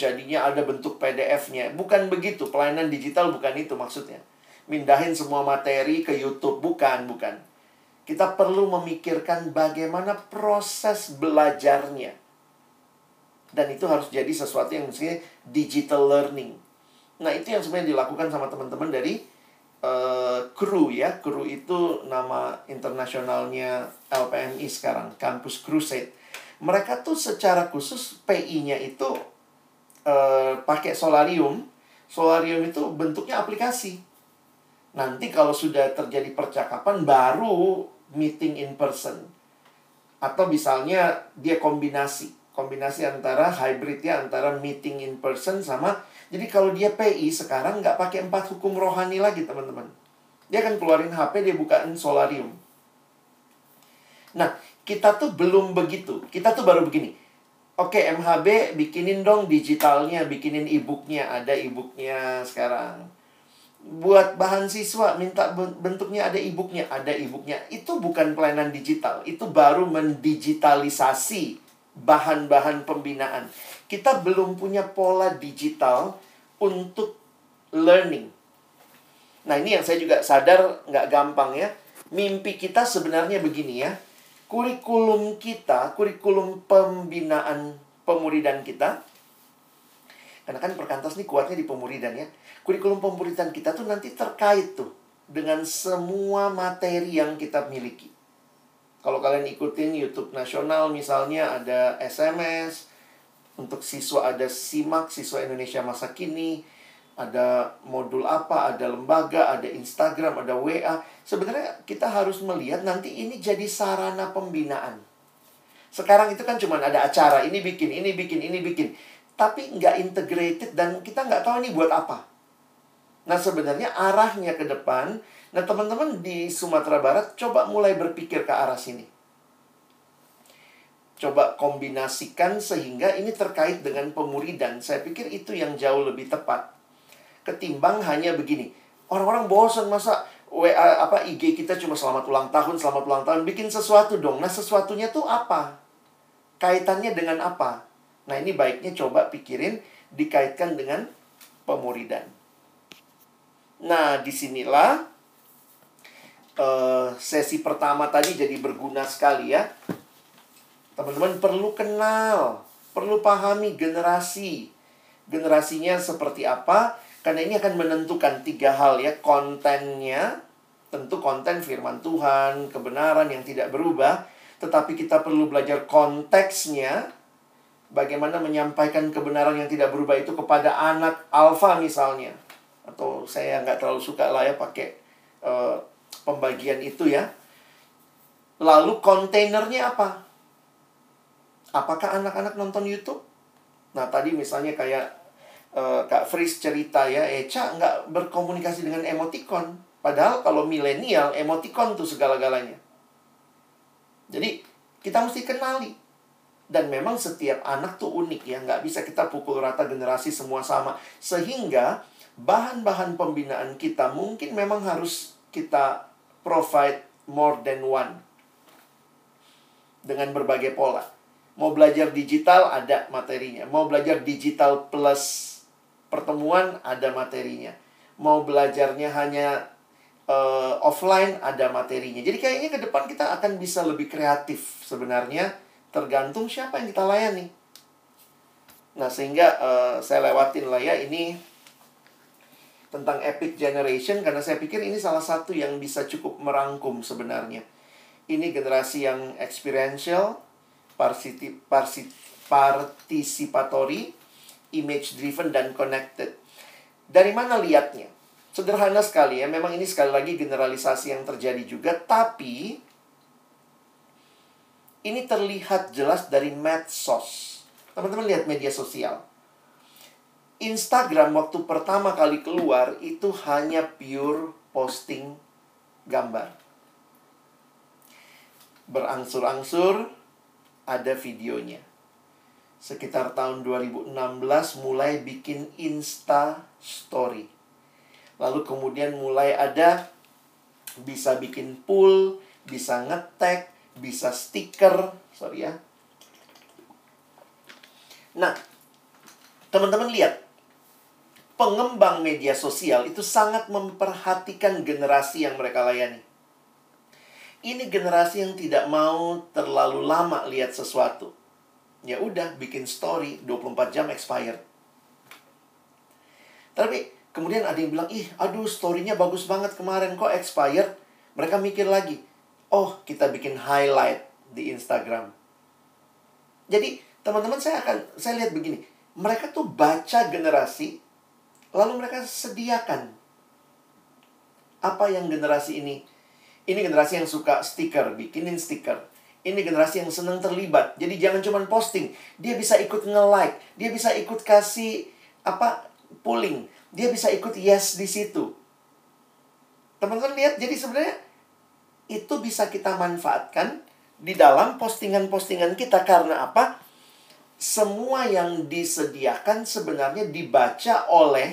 jadinya ada bentuk PDF-nya bukan begitu pelayanan digital bukan itu maksudnya. Mindahin semua materi ke YouTube bukan bukan. Kita perlu memikirkan bagaimana proses belajarnya. Dan itu harus jadi sesuatu yang misalnya digital learning. Nah, itu yang sebenarnya dilakukan sama teman-teman dari uh, kru ya. Kru itu nama internasionalnya LPMI sekarang, Campus Crusade. Mereka tuh secara khusus PI-nya itu uh, pakai solarium. Solarium itu bentuknya aplikasi. Nanti kalau sudah terjadi percakapan baru meeting in person. Atau misalnya dia kombinasi. Kombinasi antara hybrid ya, antara meeting in person sama... Jadi kalau dia PI sekarang nggak pakai empat hukum rohani lagi teman-teman. Dia akan keluarin HP, dia bukaan solarium. Nah, kita tuh belum begitu. Kita tuh baru begini. Oke, MHB bikinin dong digitalnya, bikinin e-booknya. Ada e-booknya sekarang buat bahan siswa minta bentuknya ada e-booknya ada e-booknya itu bukan pelayanan digital itu baru mendigitalisasi bahan-bahan pembinaan. Kita belum punya pola digital untuk learning. Nah ini yang saya juga sadar nggak gampang ya. Mimpi kita sebenarnya begini ya. Kurikulum kita kurikulum pembinaan pemuridan kita karena kan perkantas ini kuatnya di pemuridan ya. Kurikulum pemuridan kita tuh nanti terkait tuh dengan semua materi yang kita miliki. Kalau kalian ikutin YouTube nasional misalnya ada SMS, untuk siswa ada SIMAK, siswa Indonesia masa kini, ada modul apa, ada lembaga, ada Instagram, ada WA. Sebenarnya kita harus melihat nanti ini jadi sarana pembinaan. Sekarang itu kan cuma ada acara, ini bikin, ini bikin, ini bikin. Tapi nggak integrated dan kita nggak tahu ini buat apa. Nah sebenarnya arahnya ke depan, nah teman-teman di Sumatera Barat coba mulai berpikir ke arah sini. Coba kombinasikan sehingga ini terkait dengan pemuridan. Saya pikir itu yang jauh lebih tepat ketimbang hanya begini. Orang-orang bosan masa WA apa IG kita cuma selamat ulang tahun, selamat ulang tahun, bikin sesuatu dong. Nah, sesuatunya tuh apa? Kaitannya dengan apa? Nah, ini baiknya coba pikirin dikaitkan dengan pemuridan. Nah, di sinilah uh, sesi pertama tadi jadi berguna sekali ya. Teman-teman perlu kenal, perlu pahami generasi. Generasinya seperti apa, karena ini akan menentukan tiga hal ya, kontennya, tentu konten firman Tuhan, kebenaran yang tidak berubah, tetapi kita perlu belajar konteksnya, bagaimana menyampaikan kebenaran yang tidak berubah itu kepada anak alfa misalnya. Atau saya nggak terlalu suka lah ya pakai uh, pembagian itu ya. Lalu kontainernya apa? Apakah anak-anak nonton YouTube? Nah, tadi misalnya kayak uh, Kak Fris cerita ya, Eca nggak berkomunikasi dengan emoticon. Padahal kalau milenial, emoticon tuh segala-galanya. Jadi, kita mesti kenali. Dan memang setiap anak tuh unik ya, nggak bisa kita pukul rata generasi semua sama. Sehingga bahan-bahan pembinaan kita mungkin memang harus kita provide more than one. Dengan berbagai pola. Mau belajar digital, ada materinya. Mau belajar digital plus pertemuan ada materinya. Mau belajarnya hanya uh, offline ada materinya. Jadi kayaknya ke depan kita akan bisa lebih kreatif sebenarnya tergantung siapa yang kita layani. Nah, sehingga uh, saya lewatin lah ya ini tentang epic generation karena saya pikir ini salah satu yang bisa cukup merangkum sebenarnya. Ini generasi yang experiential, participatory, image driven dan connected. Dari mana lihatnya? Sederhana sekali ya, memang ini sekali lagi generalisasi yang terjadi juga, tapi ini terlihat jelas dari medsos. Teman-teman lihat media sosial. Instagram waktu pertama kali keluar itu hanya pure posting gambar. Berangsur-angsur ada videonya sekitar tahun 2016 mulai bikin Insta Story. Lalu kemudian mulai ada bisa bikin pool, bisa ngetek, bisa stiker, sorry ya. Nah, teman-teman lihat, pengembang media sosial itu sangat memperhatikan generasi yang mereka layani. Ini generasi yang tidak mau terlalu lama lihat sesuatu ya udah bikin story 24 jam expired. Tapi kemudian ada yang bilang, ih aduh storynya bagus banget kemarin kok expired. Mereka mikir lagi, oh kita bikin highlight di Instagram. Jadi teman-teman saya akan, saya lihat begini, mereka tuh baca generasi, lalu mereka sediakan apa yang generasi ini. Ini generasi yang suka stiker, bikinin stiker ini generasi yang senang terlibat. Jadi jangan cuma posting. Dia bisa ikut nge-like. Dia bisa ikut kasih apa polling. Dia bisa ikut yes di situ. Teman-teman lihat, jadi sebenarnya itu bisa kita manfaatkan di dalam postingan-postingan kita karena apa? Semua yang disediakan sebenarnya dibaca oleh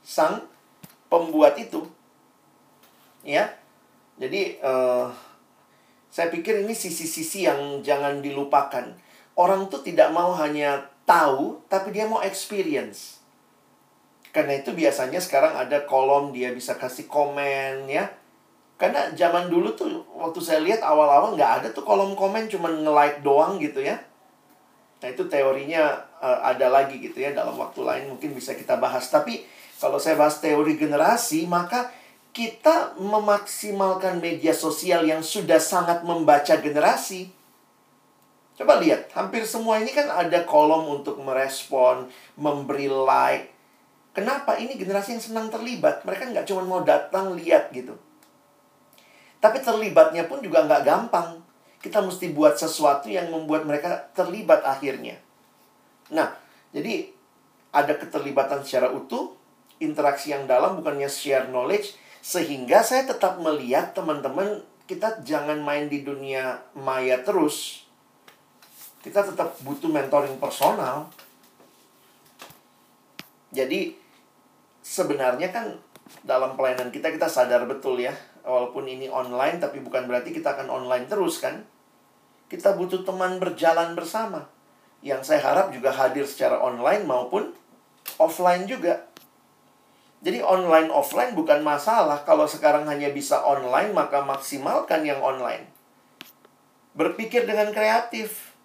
sang pembuat itu. Ya. Jadi uh, saya pikir ini sisi-sisi yang jangan dilupakan. Orang tuh tidak mau hanya tahu, tapi dia mau experience. Karena itu biasanya sekarang ada kolom dia bisa kasih komen ya. Karena zaman dulu tuh waktu saya lihat awal-awal nggak ada tuh kolom komen cuma nge-like doang gitu ya. Nah itu teorinya uh, ada lagi gitu ya dalam waktu lain mungkin bisa kita bahas. Tapi kalau saya bahas teori generasi maka kita memaksimalkan media sosial yang sudah sangat membaca generasi. Coba lihat, hampir semua ini kan ada kolom untuk merespon, memberi like. Kenapa? Ini generasi yang senang terlibat. Mereka nggak cuma mau datang lihat gitu. Tapi terlibatnya pun juga nggak gampang. Kita mesti buat sesuatu yang membuat mereka terlibat akhirnya. Nah, jadi ada keterlibatan secara utuh, interaksi yang dalam bukannya share knowledge, sehingga saya tetap melihat teman-teman kita jangan main di dunia maya terus. Kita tetap butuh mentoring personal. Jadi sebenarnya kan dalam pelayanan kita kita sadar betul ya walaupun ini online tapi bukan berarti kita akan online terus kan kita butuh teman berjalan bersama yang saya harap juga hadir secara online maupun offline juga jadi online offline bukan masalah kalau sekarang hanya bisa online maka maksimalkan yang online berpikir dengan kreatif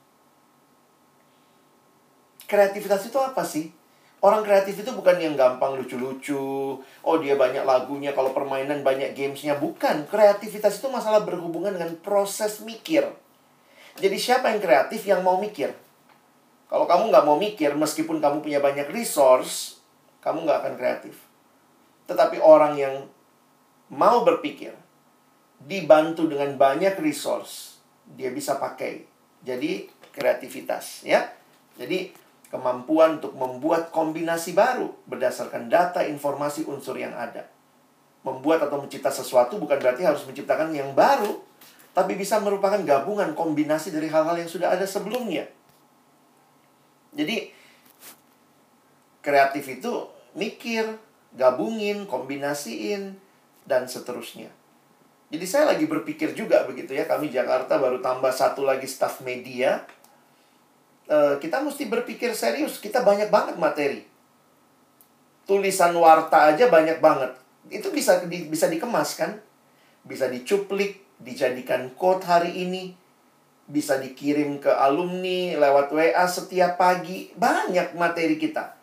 kreativitas itu apa sih Orang kreatif itu bukan yang gampang lucu-lucu. Oh, dia banyak lagunya. Kalau permainan banyak gamesnya. Bukan. Kreativitas itu masalah berhubungan dengan proses mikir. Jadi siapa yang kreatif yang mau mikir? Kalau kamu nggak mau mikir, meskipun kamu punya banyak resource, kamu nggak akan kreatif. Tetapi orang yang mau berpikir, dibantu dengan banyak resource, dia bisa pakai. Jadi kreativitas, ya. Jadi kemampuan untuk membuat kombinasi baru berdasarkan data informasi unsur yang ada. Membuat atau mencipta sesuatu bukan berarti harus menciptakan yang baru, tapi bisa merupakan gabungan kombinasi dari hal-hal yang sudah ada sebelumnya. Jadi kreatif itu mikir, gabungin, kombinasiin dan seterusnya. Jadi saya lagi berpikir juga begitu ya, kami Jakarta baru tambah satu lagi staff media Eh, kita mesti berpikir serius. Kita banyak banget materi. Tulisan warta aja banyak banget. Itu bisa di, bisa dikemas kan? Bisa dicuplik, dijadikan quote hari ini. Bisa dikirim ke alumni lewat WA setiap pagi. Banyak materi kita.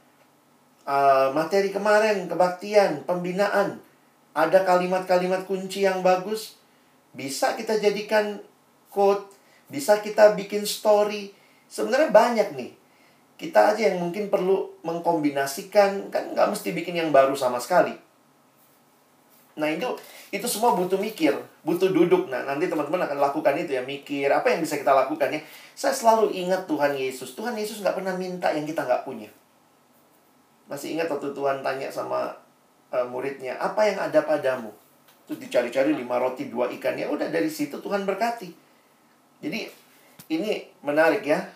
Uh, materi kemarin, kebaktian, pembinaan. Ada kalimat-kalimat kunci yang bagus. Bisa kita jadikan quote. Bisa kita bikin story Sebenarnya banyak nih. Kita aja yang mungkin perlu mengkombinasikan, kan nggak mesti bikin yang baru sama sekali. Nah itu itu semua butuh mikir, butuh duduk. Nah nanti teman-teman akan lakukan itu ya mikir apa yang bisa kita lakukan ya. Saya selalu ingat Tuhan Yesus. Tuhan Yesus nggak pernah minta yang kita nggak punya. Masih ingat waktu Tuhan tanya sama uh, muridnya, apa yang ada padamu? Terus dicari-cari lima roti dua ikan ya udah dari situ Tuhan berkati. Jadi ini menarik ya.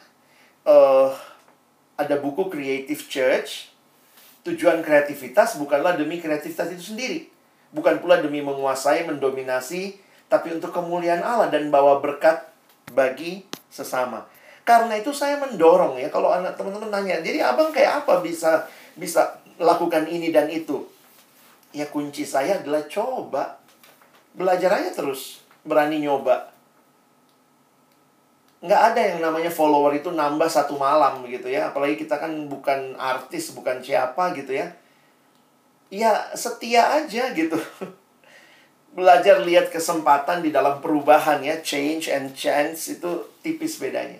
Uh, ada buku Creative Church. Tujuan kreativitas bukanlah demi kreativitas itu sendiri. Bukan pula demi menguasai, mendominasi, tapi untuk kemuliaan Allah dan bawa berkat bagi sesama. Karena itu saya mendorong ya kalau anak teman-teman nanya, jadi abang kayak apa bisa bisa lakukan ini dan itu? Ya kunci saya adalah coba. Belajar aja terus, berani nyoba nggak ada yang namanya follower itu nambah satu malam gitu ya apalagi kita kan bukan artis bukan siapa gitu ya ya setia aja gitu. Belajar lihat kesempatan di dalam perubahan ya. Change and chance itu tipis bedanya.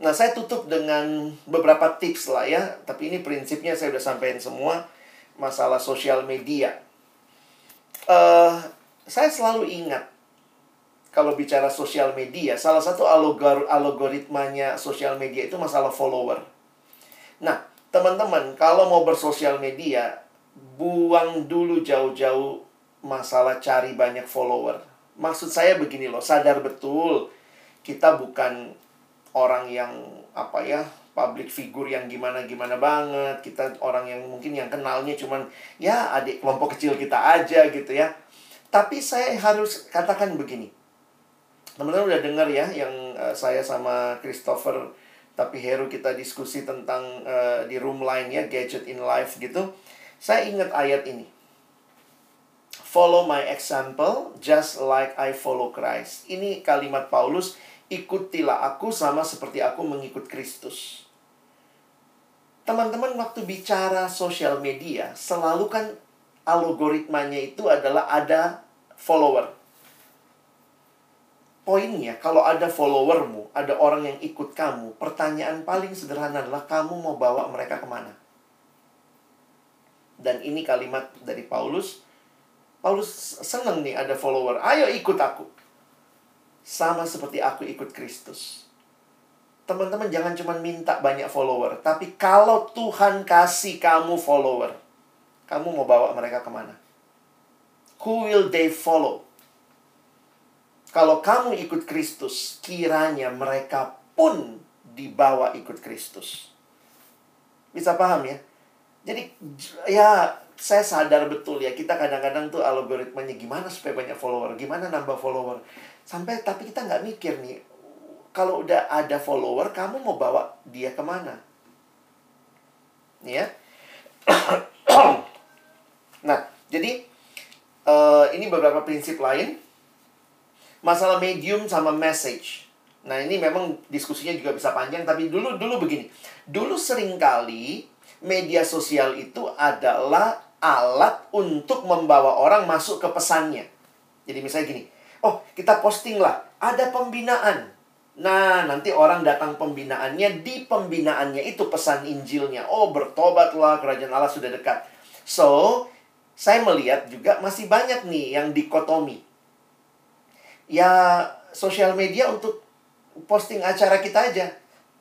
Nah saya tutup dengan beberapa tips lah ya. Tapi ini prinsipnya saya udah sampaikan semua. Masalah sosial media. Uh, saya selalu ingat kalau bicara sosial media, salah satu alogor algoritmanya sosial media itu masalah follower. Nah, teman-teman, kalau mau bersosial media, buang dulu jauh-jauh masalah cari banyak follower. Maksud saya begini loh, sadar betul kita bukan orang yang apa ya, public figure yang gimana-gimana banget. Kita orang yang mungkin yang kenalnya cuman ya adik kelompok kecil kita aja gitu ya. Tapi saya harus katakan begini teman-teman udah dengar ya yang uh, saya sama Christopher tapi Heru kita diskusi tentang uh, di room line ya gadget in life gitu. Saya ingat ayat ini. Follow my example just like I follow Christ. Ini kalimat Paulus ikutilah aku sama seperti aku mengikut Kristus. Teman-teman waktu bicara sosial media selalu kan algoritmanya itu adalah ada follower Poinnya, kalau ada followermu, ada orang yang ikut kamu, pertanyaan paling sederhana adalah kamu mau bawa mereka ke mana? Dan ini kalimat dari Paulus. Paulus seneng nih ada follower. Ayo ikut aku. Sama seperti aku ikut Kristus. Teman-teman jangan cuma minta banyak follower. Tapi kalau Tuhan kasih kamu follower. Kamu mau bawa mereka ke mana? Who will they follow? Kalau kamu ikut Kristus, kiranya mereka pun dibawa ikut Kristus. Bisa paham ya? Jadi ya saya sadar betul ya kita kadang-kadang tuh algoritmanya gimana supaya banyak follower, gimana nambah follower. Sampai tapi kita nggak mikir nih, kalau udah ada follower, kamu mau bawa dia ke mana? Ya. [CLEARS THROAT] nah, jadi uh, ini beberapa prinsip lain masalah medium sama message. Nah, ini memang diskusinya juga bisa panjang tapi dulu dulu begini. Dulu sering kali media sosial itu adalah alat untuk membawa orang masuk ke pesannya. Jadi misalnya gini, oh kita posting lah, ada pembinaan. Nah, nanti orang datang pembinaannya, di pembinaannya itu pesan Injilnya. Oh, bertobatlah, kerajaan Allah sudah dekat. So, saya melihat juga masih banyak nih yang dikotomi ya sosial media untuk posting acara kita aja.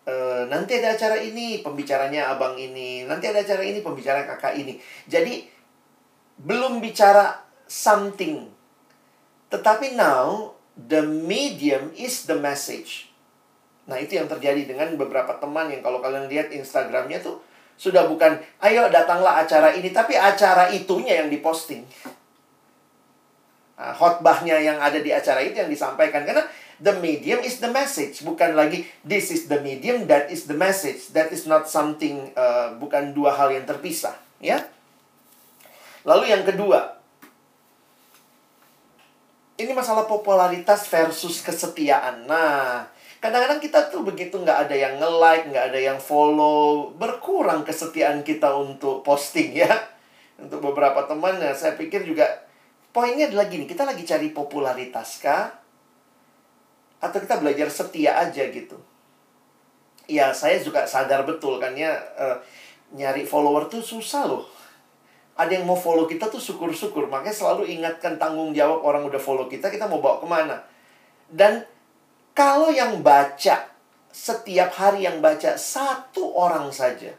E, nanti ada acara ini, pembicaranya abang ini. Nanti ada acara ini, pembicara kakak ini. Jadi, belum bicara something. Tetapi now, the medium is the message. Nah, itu yang terjadi dengan beberapa teman yang kalau kalian lihat Instagramnya tuh, sudah bukan, ayo datanglah acara ini, tapi acara itunya yang diposting. Nah, khotbahnya yang ada di acara itu yang disampaikan. Karena the medium is the message bukan lagi this is the medium that is the message. That is not something uh, bukan dua hal yang terpisah ya. Lalu yang kedua ini masalah popularitas versus kesetiaan. Nah kadang-kadang kita tuh begitu nggak ada yang nge-like nggak ada yang follow berkurang kesetiaan kita untuk posting ya. Untuk beberapa teman ya saya pikir juga Poinnya adalah gini, kita lagi cari popularitas kah? Atau kita belajar setia aja gitu? Ya, saya juga sadar betul kan ya, uh, nyari follower tuh susah loh. Ada yang mau follow kita tuh syukur-syukur. Makanya selalu ingatkan tanggung jawab orang udah follow kita, kita mau bawa ke mana. Dan kalau yang baca, setiap hari yang baca satu orang saja,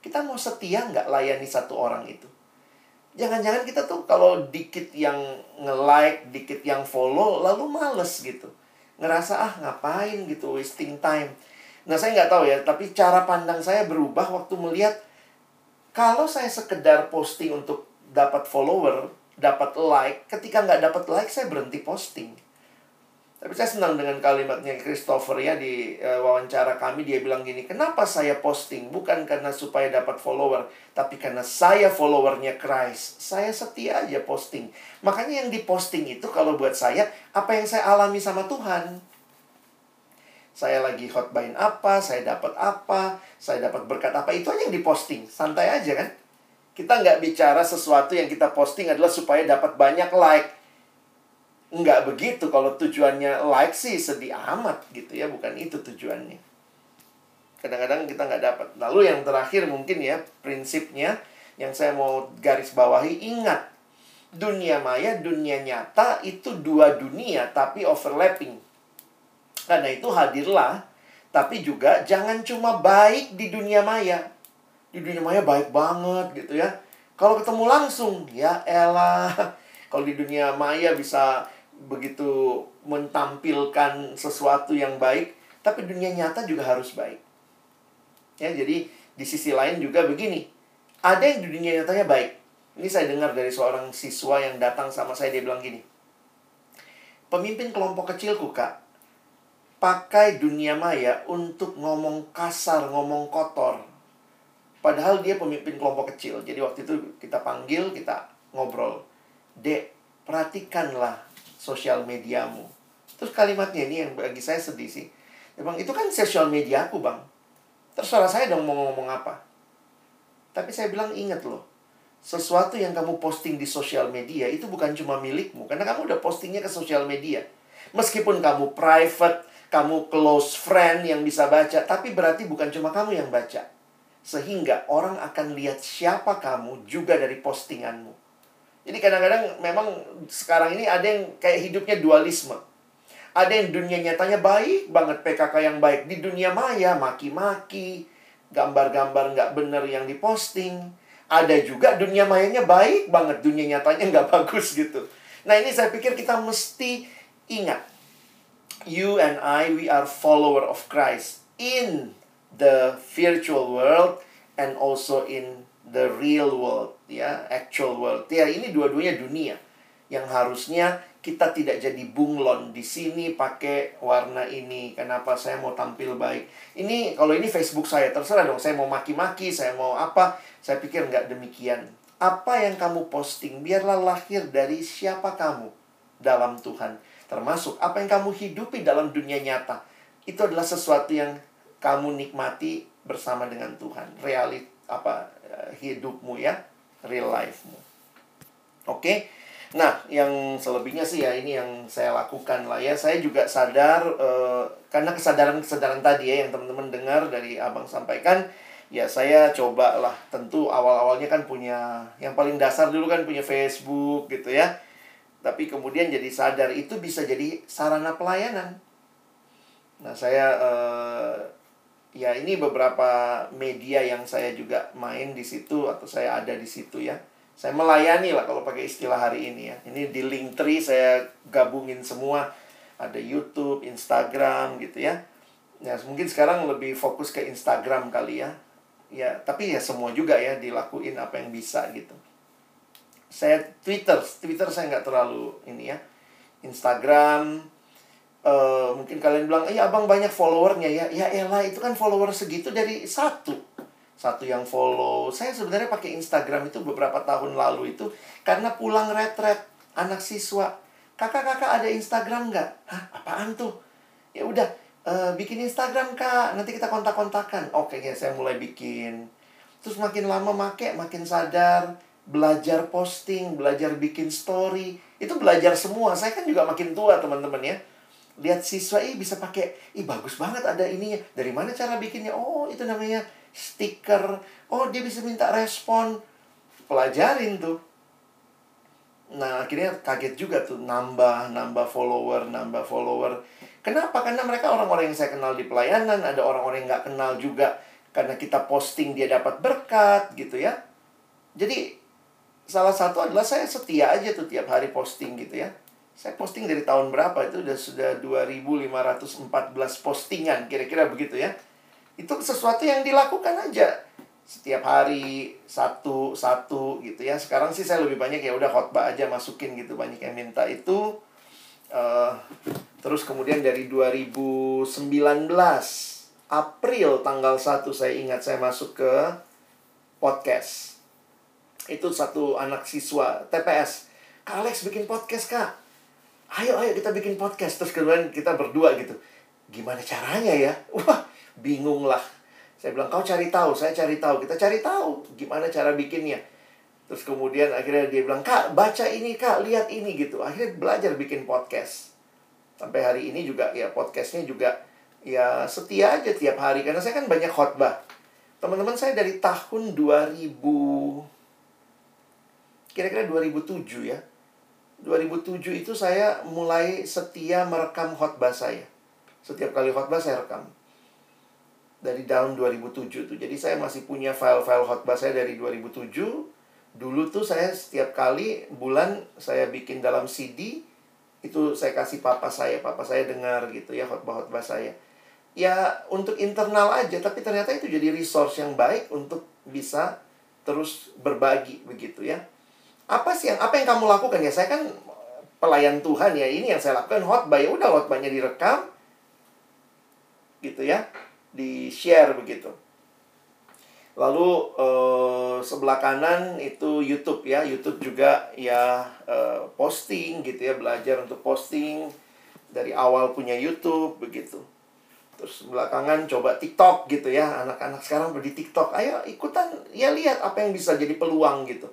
kita mau setia nggak layani satu orang itu? Jangan-jangan kita tuh kalau dikit yang nge-like, dikit yang follow, lalu males gitu. Ngerasa, ah ngapain gitu, wasting time. Nah, saya nggak tahu ya, tapi cara pandang saya berubah waktu melihat kalau saya sekedar posting untuk dapat follower, dapat like, ketika nggak dapat like, saya berhenti posting. Tapi saya senang dengan kalimatnya Christopher ya di uh, wawancara kami dia bilang gini, "Kenapa saya posting? Bukan karena supaya dapat follower, tapi karena saya followernya Christ. Saya setia aja posting. Makanya yang diposting itu kalau buat saya apa yang saya alami sama Tuhan. Saya lagi hotbain apa, saya dapat apa, saya dapat berkat apa, itu aja yang diposting. Santai aja kan? Kita nggak bicara sesuatu yang kita posting adalah supaya dapat banyak like nggak begitu kalau tujuannya like sih sedih amat gitu ya bukan itu tujuannya. Kadang-kadang kita nggak dapat. Lalu yang terakhir mungkin ya prinsipnya yang saya mau garis bawahi ingat dunia maya dunia nyata itu dua dunia tapi overlapping. Karena itu hadirlah tapi juga jangan cuma baik di dunia maya. Di dunia maya baik banget gitu ya. Kalau ketemu langsung ya elah. Kalau di dunia maya bisa begitu mentampilkan sesuatu yang baik, tapi dunia nyata juga harus baik. Ya, jadi di sisi lain juga begini. Ada yang di dunia nyatanya baik. Ini saya dengar dari seorang siswa yang datang sama saya dia bilang gini. Pemimpin kelompok kecilku, Kak, pakai dunia maya untuk ngomong kasar, ngomong kotor. Padahal dia pemimpin kelompok kecil. Jadi waktu itu kita panggil, kita ngobrol. Dek, perhatikanlah sosial mediamu. Terus kalimatnya ini yang bagi saya sedih sih. Emang itu kan sosial media aku bang. Terserah saya dong mau ngomong apa. Tapi saya bilang ingat loh. Sesuatu yang kamu posting di sosial media itu bukan cuma milikmu. Karena kamu udah postingnya ke sosial media. Meskipun kamu private, kamu close friend yang bisa baca. Tapi berarti bukan cuma kamu yang baca. Sehingga orang akan lihat siapa kamu juga dari postinganmu. Jadi kadang-kadang memang sekarang ini ada yang kayak hidupnya dualisme. Ada yang dunia nyatanya baik banget PKK yang baik. Di dunia maya maki-maki, gambar-gambar nggak bener yang diposting. Ada juga dunia mayanya baik banget, dunia nyatanya nggak [LAUGHS] bagus gitu. Nah ini saya pikir kita mesti ingat. You and I, we are follower of Christ in the virtual world and also in the real world ya actual world. Ya ini dua-duanya dunia yang harusnya kita tidak jadi bunglon di sini pakai warna ini. Kenapa saya mau tampil baik? Ini kalau ini Facebook saya terserah dong saya mau maki-maki saya mau apa saya pikir nggak demikian. Apa yang kamu posting biarlah lahir dari siapa kamu dalam Tuhan. Termasuk apa yang kamu hidupi dalam dunia nyata. Itu adalah sesuatu yang kamu nikmati bersama dengan Tuhan. Realit apa hidupmu ya, real life-mu. Oke. Okay? Nah, yang selebihnya sih ya ini yang saya lakukan lah ya. Saya juga sadar uh, karena kesadaran-kesadaran tadi ya yang teman-teman dengar dari Abang sampaikan, ya saya coba lah. Tentu awal-awalnya kan punya yang paling dasar dulu kan punya Facebook gitu ya. Tapi kemudian jadi sadar itu bisa jadi sarana pelayanan. Nah, saya uh, ya ini beberapa media yang saya juga main di situ atau saya ada di situ ya. Saya melayani lah kalau pakai istilah hari ini ya. Ini di Linktree saya gabungin semua. Ada YouTube, Instagram gitu ya. Ya mungkin sekarang lebih fokus ke Instagram kali ya. Ya, tapi ya semua juga ya dilakuin apa yang bisa gitu. Saya Twitter, Twitter saya nggak terlalu ini ya. Instagram, Uh, mungkin kalian bilang, iya abang banyak followernya ya. Ya elah, itu kan follower segitu dari satu. Satu yang follow. Saya sebenarnya pakai Instagram itu beberapa tahun lalu itu karena pulang retret anak siswa. Kakak-kakak ada Instagram nggak? Hah, apaan tuh? Ya udah, uh, bikin Instagram kak. Nanti kita kontak-kontakan. Oke, ya saya mulai bikin. Terus makin lama make, makin sadar. Belajar posting, belajar bikin story. Itu belajar semua. Saya kan juga makin tua teman-teman ya lihat siswa ih bisa pakai ih bagus banget ada ininya. Dari mana cara bikinnya? Oh itu namanya stiker. Oh dia bisa minta respon. Pelajarin tuh. Nah akhirnya kaget juga tuh nambah nambah follower nambah follower. Kenapa? Karena mereka orang-orang yang saya kenal di pelayanan ada orang-orang yang nggak kenal juga karena kita posting dia dapat berkat gitu ya. Jadi salah satu adalah saya setia aja tuh tiap hari posting gitu ya saya posting dari tahun berapa itu udah sudah 2514 postingan kira-kira begitu ya. Itu sesuatu yang dilakukan aja setiap hari satu satu gitu ya. Sekarang sih saya lebih banyak ya udah khotbah aja masukin gitu banyak yang minta itu. Uh, terus kemudian dari 2019 April tanggal 1 saya ingat saya masuk ke podcast. Itu satu anak siswa TPS. Kak Alex bikin podcast, Kak ayo ayo kita bikin podcast. Terus kemudian kita berdua gitu. Gimana caranya ya? [LAUGHS] Wah bingung lah. Saya bilang kau cari tahu saya cari tahu kita cari tahu gimana cara bikinnya. Terus kemudian akhirnya dia bilang kak baca ini kak lihat ini gitu. Akhirnya belajar bikin podcast. Sampai hari ini juga ya podcastnya juga ya setia aja tiap hari. Karena saya kan banyak khotbah. Teman-teman saya dari tahun 2000 kira-kira 2007 ya 2007 itu saya mulai setia merekam khotbah saya. Setiap kali khotbah saya rekam. Dari tahun 2007 tuh. Jadi saya masih punya file-file khotbah saya dari 2007. Dulu tuh saya setiap kali bulan saya bikin dalam CD itu saya kasih papa saya, papa saya dengar gitu ya khotbah-khotbah saya. Ya untuk internal aja, tapi ternyata itu jadi resource yang baik untuk bisa terus berbagi begitu ya apa sih yang apa yang kamu lakukan? Ya saya kan pelayan Tuhan ya ini yang saya lakukan. Khotbah ya udah khotbahnya direkam gitu ya di share begitu. Lalu eh, sebelah kanan itu YouTube ya YouTube juga ya eh, posting gitu ya belajar untuk posting dari awal punya YouTube begitu. Terus belakangan coba TikTok gitu ya anak-anak sekarang di TikTok ayo ikutan ya lihat apa yang bisa jadi peluang gitu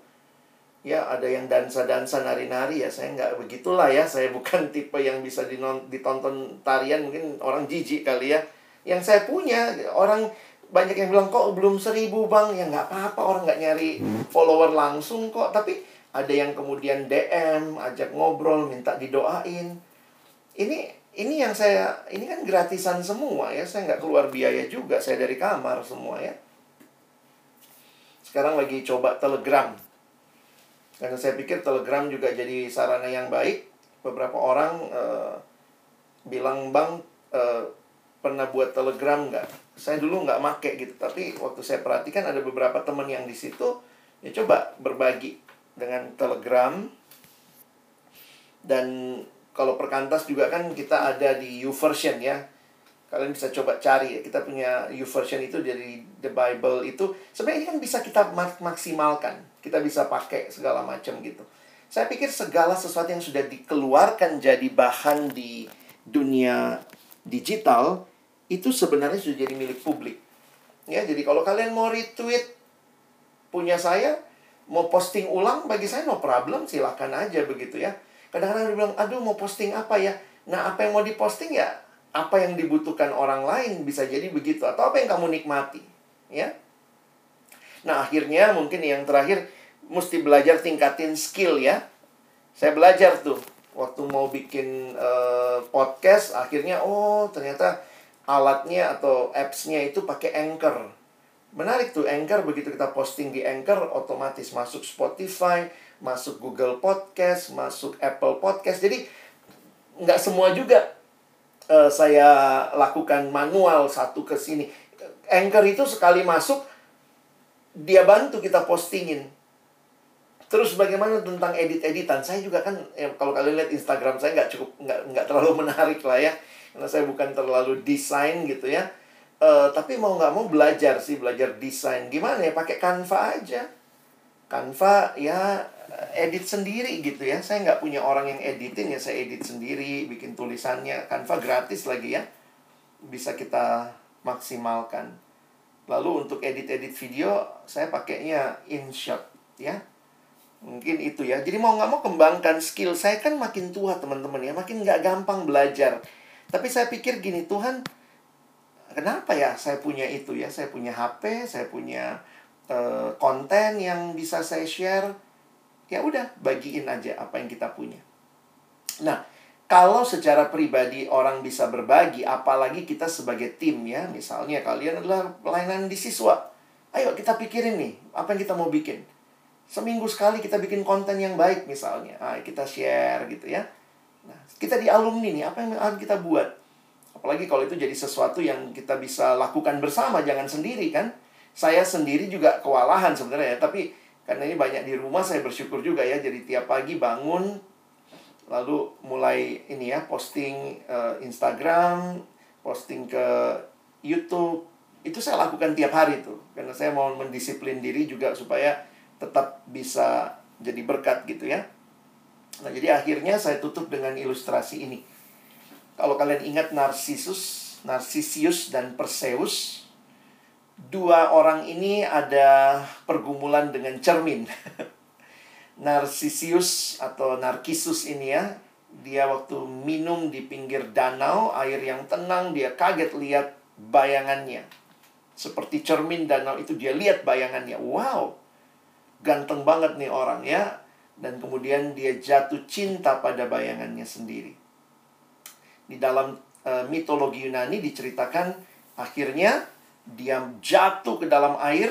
ya ada yang dansa-dansa nari-nari ya saya nggak begitulah ya. Saya bukan [LAUGHS] tipe yang bisa ditonton tarian mungkin orang jijik kali ya. Yang saya punya orang banyak yang bilang kok belum seribu bang? Ya nggak apa-apa orang nggak nyari follower langsung kok. Tapi ada yang kemudian DM ajak ngobrol minta didoain. Ini ini yang saya ini kan gratisan semua ya. Saya nggak keluar biaya juga. Saya dari kamar semua ya. Sekarang lagi coba telegram karena saya pikir telegram juga jadi sarana yang baik. Beberapa orang uh, bilang bang uh, pernah buat telegram nggak? Saya dulu nggak make gitu tapi waktu saya perhatikan ada beberapa teman yang di situ ya coba berbagi dengan telegram. Dan kalau perkantas juga kan kita ada di YouVersion ya. Kalian bisa coba cari ya kita punya YouVersion itu dari The Bible itu sebenarnya kan bisa kita maksimalkan kita bisa pakai segala macam gitu saya pikir segala sesuatu yang sudah dikeluarkan jadi bahan di dunia digital itu sebenarnya sudah jadi milik publik. Ya, jadi kalau kalian mau retweet punya saya, mau posting ulang bagi saya no problem, silahkan aja begitu ya. Kadang-kadang dia bilang, aduh mau posting apa ya? Nah, apa yang mau diposting ya? Apa yang dibutuhkan orang lain bisa jadi begitu. Atau apa yang kamu nikmati. Ya. Nah, akhirnya mungkin yang terakhir, mesti belajar tingkatin skill ya. Saya belajar tuh, waktu mau bikin uh, podcast, akhirnya, oh ternyata alatnya atau apps-nya itu pakai Anchor. Menarik tuh Anchor begitu kita posting di Anchor otomatis masuk Spotify, masuk Google Podcast, masuk Apple Podcast. Jadi nggak semua juga uh, saya lakukan manual satu ke sini. Anchor itu sekali masuk dia bantu kita postingin. Terus bagaimana tentang edit-editan? Saya juga kan ya, kalau kalian lihat Instagram saya nggak cukup nggak nggak terlalu [LAUGHS] menarik lah ya. Karena saya bukan terlalu desain gitu ya. Uh, tapi mau nggak mau belajar sih belajar desain. Gimana ya pakai Canva aja. Canva ya edit sendiri gitu ya. Saya nggak punya orang yang editing ya saya edit sendiri bikin tulisannya. Canva gratis lagi ya. Bisa kita maksimalkan lalu untuk edit-edit video saya pakainya InShot ya mungkin itu ya jadi mau nggak mau kembangkan skill saya kan makin tua teman-teman ya makin nggak gampang belajar tapi saya pikir gini, Tuhan, kenapa ya saya punya itu ya? Saya punya HP, saya punya uh, konten yang bisa saya share. Ya udah, bagiin aja apa yang kita punya. Nah, kalau secara pribadi orang bisa berbagi, apalagi kita sebagai tim ya, misalnya kalian adalah pelayanan di siswa. Ayo kita pikirin nih, apa yang kita mau bikin. Seminggu sekali kita bikin konten yang baik misalnya. Ayo kita share gitu ya. Nah, kita di alumni nih, apa yang akan kita buat? Apalagi kalau itu jadi sesuatu yang kita bisa lakukan bersama, jangan sendiri kan? Saya sendiri juga kewalahan sebenarnya ya, tapi karena ini banyak di rumah saya bersyukur juga ya. Jadi tiap pagi bangun lalu mulai ini ya posting uh, Instagram, posting ke YouTube. Itu saya lakukan tiap hari tuh. Karena saya mau mendisiplin diri juga supaya tetap bisa jadi berkat gitu ya. Nah, jadi akhirnya saya tutup dengan ilustrasi ini. Kalau kalian ingat Narsisus, Narsisius dan Perseus, dua orang ini ada pergumulan dengan cermin. [LAUGHS] Narsisius atau Narkisus ini ya, dia waktu minum di pinggir danau, air yang tenang, dia kaget lihat bayangannya. Seperti cermin danau itu dia lihat bayangannya. Wow, ganteng banget nih orang ya dan kemudian dia jatuh cinta pada bayangannya sendiri. Di dalam uh, mitologi Yunani diceritakan akhirnya dia jatuh ke dalam air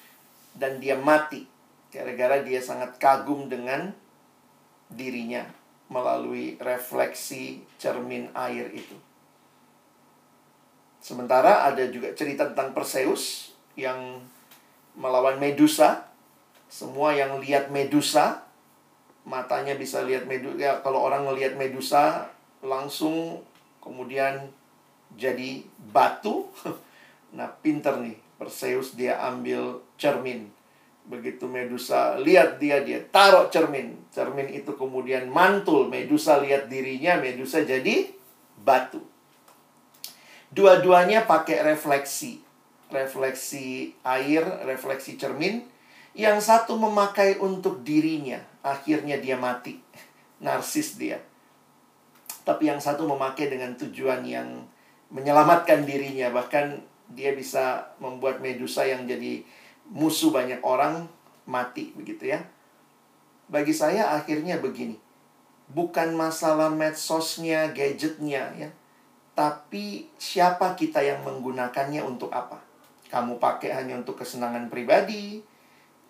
[LAUGHS] dan dia mati gara-gara dia sangat kagum dengan dirinya melalui refleksi cermin air itu. Sementara ada juga cerita tentang Perseus yang melawan Medusa. Semua yang lihat Medusa matanya bisa lihat medusa ya kalau orang ngelihat medusa langsung kemudian jadi batu [LAUGHS] nah pinter nih Perseus dia ambil cermin begitu Medusa lihat dia dia taruh cermin. Cermin itu kemudian mantul. Medusa lihat dirinya Medusa jadi batu. Dua-duanya pakai refleksi. Refleksi air refleksi cermin. Yang satu memakai untuk dirinya, akhirnya dia mati. [LAUGHS] Narsis dia. Tapi yang satu memakai dengan tujuan yang menyelamatkan dirinya, bahkan dia bisa membuat Medusa yang jadi musuh banyak orang mati begitu ya. Bagi saya akhirnya begini. Bukan masalah medsosnya, gadgetnya ya. Tapi siapa kita yang menggunakannya untuk apa? Kamu pakai hanya untuk kesenangan pribadi,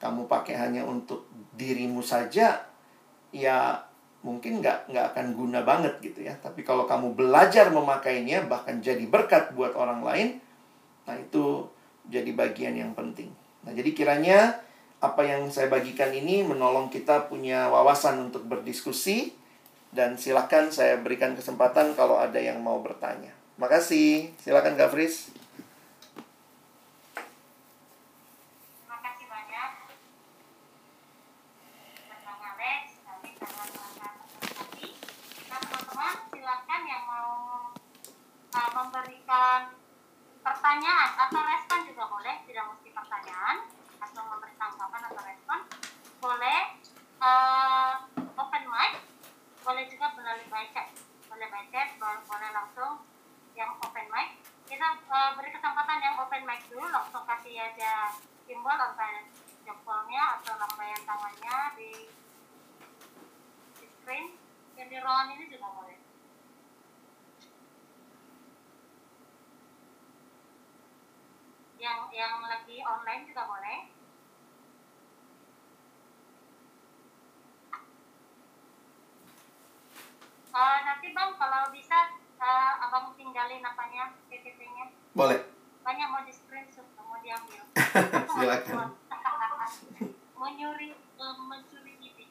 kamu pakai hanya untuk dirimu saja, ya mungkin nggak nggak akan guna banget gitu ya. Tapi kalau kamu belajar memakainya, bahkan jadi berkat buat orang lain, nah itu jadi bagian yang penting. Nah jadi kiranya apa yang saya bagikan ini menolong kita punya wawasan untuk berdiskusi dan silakan saya berikan kesempatan kalau ada yang mau bertanya. Makasih. Silakan Kak Fris. memberikan pertanyaan atau respon juga boleh, tidak mesti pertanyaan atau memberi tanggapan atau respon. Boleh uh, open mic, boleh juga melalui by chat, boleh by chat, boleh langsung yang open mic. Kita uh, beri kesempatan yang open mic dulu, langsung kasih aja simbol atau jempolnya atau lambaian tangannya di, di screen. Yang di ruangan ini juga boleh. Yang yang lagi online juga boleh. Uh, nanti bang kalau bisa uh, abang tinggalin apanya PPT-nya boleh. Banyak mau di screenshot mau diambil. [LAUGHS] Silakan. [LAUGHS] mau nyuri uh, mencuri ide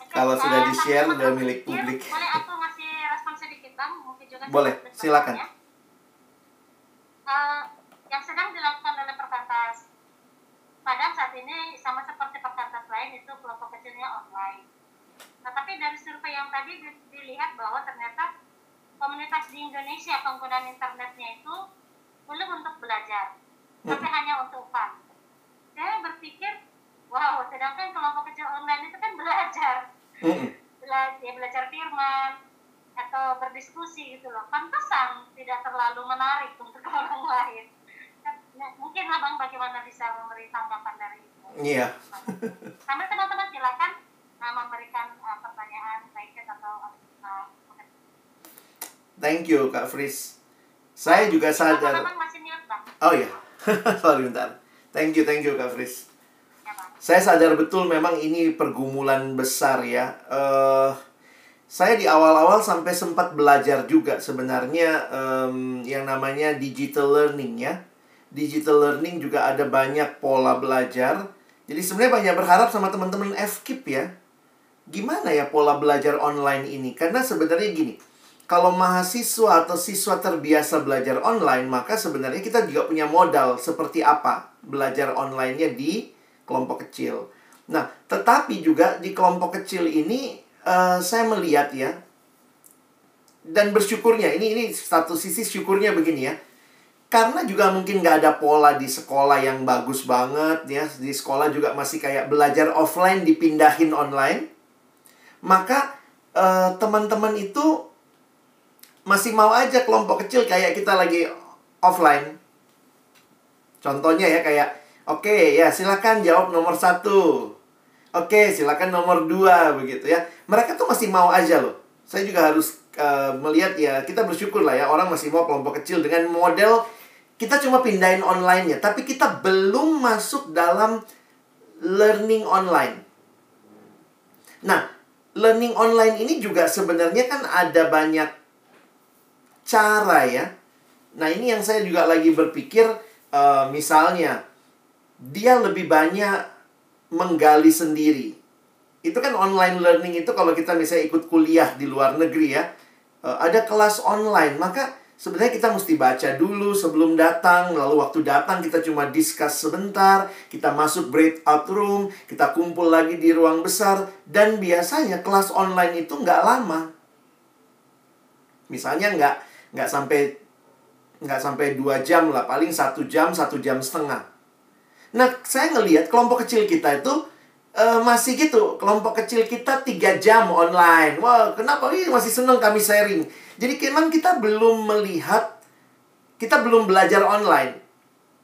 okay, kalau uh, sudah di share udah milik publik. boleh aku ngasih respon sedikit bang? Mungkin juga boleh silakan. ya uh, yang sedang dilakukan oleh perkantas Padang saat ini sama seperti perkantas lain itu kelompok kecilnya online. Nah, tapi dari survei yang tadi dilihat bahwa ternyata komunitas di Indonesia penggunaan internetnya itu belum untuk belajar, tapi hanya untuk fun. Saya berpikir, wow, sedangkan kelompok kecil online itu kan belajar, belajar, ya, belajar firman, atau berdiskusi gitu loh. Pantesan tidak terlalu menarik untuk [LAUGHS] orang lain. Nah, mungkin abang bagaimana bisa memberi tanggapan dari itu? Iya. Sampai teman-teman silakan uh, memberikan uh, pertanyaan baik atau uh, thank you kak Fris. Saya juga sadar masih niat, bang. oh iya. [LAUGHS] Sorry bentar. Thank you thank you kak Fris. Ya, saya sadar betul memang ini pergumulan besar ya. Uh, saya di awal-awal sampai sempat belajar juga sebenarnya um, yang namanya digital learning ya. Digital learning juga ada banyak pola belajar. Jadi sebenarnya banyak berharap sama teman-teman FKIP ya. Gimana ya pola belajar online ini? Karena sebenarnya gini, kalau mahasiswa atau siswa terbiasa belajar online, maka sebenarnya kita juga punya modal seperti apa belajar online-nya di kelompok kecil. Nah, tetapi juga di kelompok kecil ini uh, saya melihat ya dan bersyukurnya ini ini satu sisi syukurnya begini ya karena juga mungkin nggak ada pola di sekolah yang bagus banget ya di sekolah juga masih kayak belajar offline dipindahin online maka uh, teman-teman itu masih mau aja kelompok kecil kayak kita lagi offline. Contohnya ya kayak oke okay, ya silakan jawab nomor satu Oke, silakan nomor dua begitu ya. Mereka tuh masih mau aja loh. Saya juga harus uh, melihat ya, kita bersyukur lah ya orang masih mau kelompok kecil dengan model kita cuma pindahin online-nya, tapi kita belum masuk dalam learning online. Nah, learning online ini juga sebenarnya kan ada banyak cara ya. Nah, ini yang saya juga lagi berpikir uh, misalnya dia lebih banyak menggali sendiri. Itu kan online learning itu kalau kita misalnya ikut kuliah di luar negeri ya, eh, ada kelas online, maka sebenarnya kita mesti baca dulu sebelum datang, lalu waktu datang kita cuma discuss sebentar, kita masuk breakout room, kita kumpul lagi di ruang besar, dan biasanya kelas online itu nggak lama. Misalnya nggak nggak sampai nggak sampai dua jam lah, paling satu jam satu jam setengah. Nah, saya ngelihat kelompok kecil kita itu uh, masih gitu. Kelompok kecil kita tiga jam online. Wah, kenapa? ini masih senang kami sharing. Jadi memang kita belum melihat kita belum belajar online.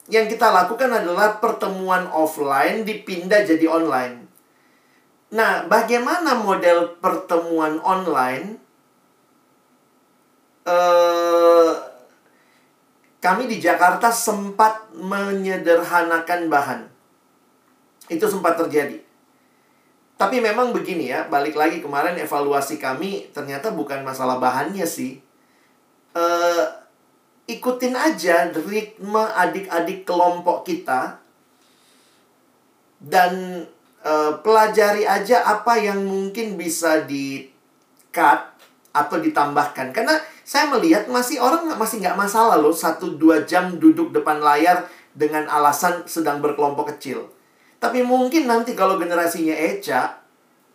Yang kita lakukan adalah pertemuan offline dipindah jadi online. Nah, bagaimana model pertemuan online? Eh, kami di Jakarta sempat menyederhanakan bahan. Itu sempat terjadi. Tapi memang begini ya, balik lagi kemarin evaluasi kami ternyata bukan masalah bahannya sih. Uh, ikutin aja ritme adik-adik kelompok kita dan uh, pelajari aja apa yang mungkin bisa di cut atau ditambahkan. Karena saya melihat masih orang masih nggak masalah loh satu dua jam duduk depan layar dengan alasan sedang berkelompok kecil. Tapi mungkin nanti kalau generasinya Eca,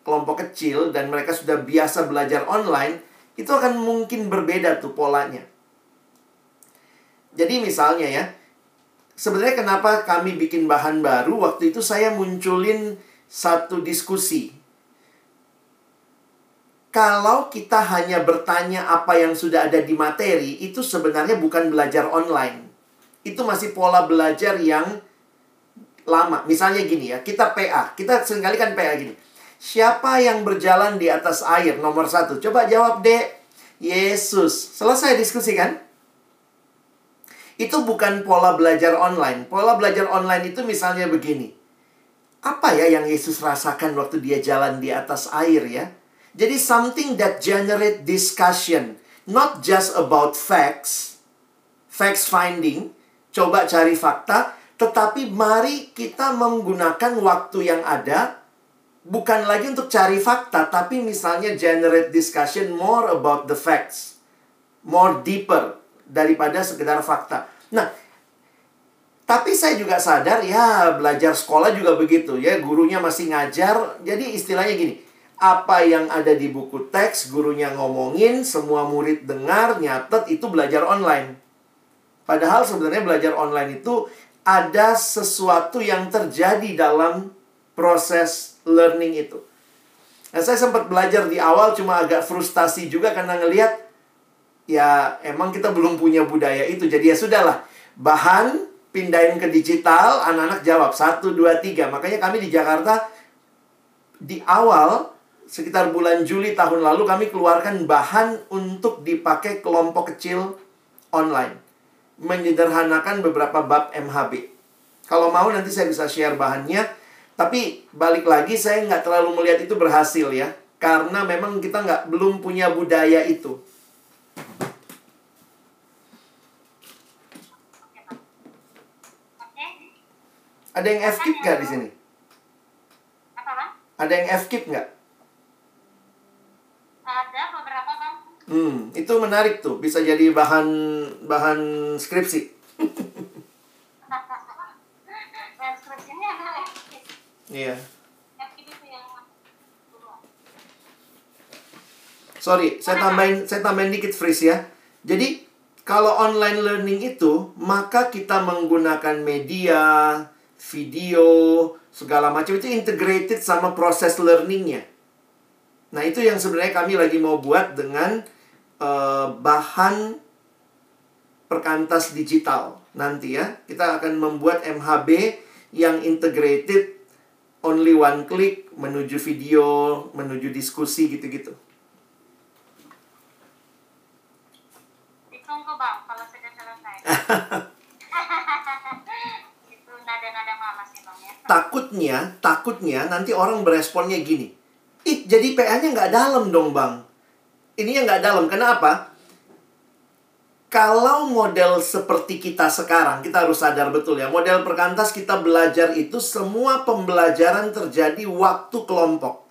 kelompok kecil dan mereka sudah biasa belajar online, itu akan mungkin berbeda tuh polanya. Jadi misalnya ya, sebenarnya kenapa kami bikin bahan baru, waktu itu saya munculin satu diskusi kalau kita hanya bertanya apa yang sudah ada di materi, itu sebenarnya bukan belajar online. Itu masih pola belajar yang lama. Misalnya gini ya, kita PA. Kita sering kali kan PA gini. Siapa yang berjalan di atas air? Nomor satu. Coba jawab, Dek. Yesus. Selesai diskusi kan? Itu bukan pola belajar online. Pola belajar online itu misalnya begini. Apa ya yang Yesus rasakan waktu dia jalan di atas air ya? Jadi something that generate discussion, not just about facts, facts finding, coba cari fakta, tetapi mari kita menggunakan waktu yang ada bukan lagi untuk cari fakta, tapi misalnya generate discussion more about the facts, more deeper daripada sekedar fakta. Nah, tapi saya juga sadar ya belajar sekolah juga begitu ya, gurunya masih ngajar. Jadi istilahnya gini, apa yang ada di buku teks, gurunya ngomongin, semua murid dengar, nyatet, itu belajar online. Padahal sebenarnya belajar online itu ada sesuatu yang terjadi dalam proses learning itu. Nah, saya sempat belajar di awal cuma agak frustasi juga karena ngelihat ya emang kita belum punya budaya itu. Jadi ya sudahlah, bahan pindahin ke digital, anak-anak jawab satu dua tiga. Makanya kami di Jakarta di awal sekitar bulan Juli tahun lalu kami keluarkan bahan untuk dipakai kelompok kecil online. Menyederhanakan beberapa bab MHB. Kalau mau nanti saya bisa share bahannya. Tapi balik lagi saya nggak terlalu melihat itu berhasil ya. Karena memang kita nggak belum punya budaya itu. Ada yang F-keep nggak di sini? Ada yang F-keep nggak? Hmm, itu menarik tuh, bisa jadi bahan bahan skripsi. [LAUGHS] Iya. Sorry, saya tambahin saya tambahin dikit freeze ya. Jadi kalau online learning itu, maka kita menggunakan media, video, segala macam itu integrated sama proses learningnya. Nah itu yang sebenarnya kami lagi mau buat dengan uh, bahan perkantas digital nanti ya. Kita akan membuat MHB yang integrated only one click menuju video, menuju diskusi gitu-gitu. Ditunggu bang kalau sudah selesai. [LAUGHS] itu nada-nada mama sih bang ya. Takutnya, takutnya nanti orang beresponnya gini. Ih, jadi PA-nya nggak dalam dong bang ini yang nggak dalam. Kenapa? Kalau model seperti kita sekarang, kita harus sadar betul ya. Model perkantas kita belajar itu semua pembelajaran terjadi waktu kelompok.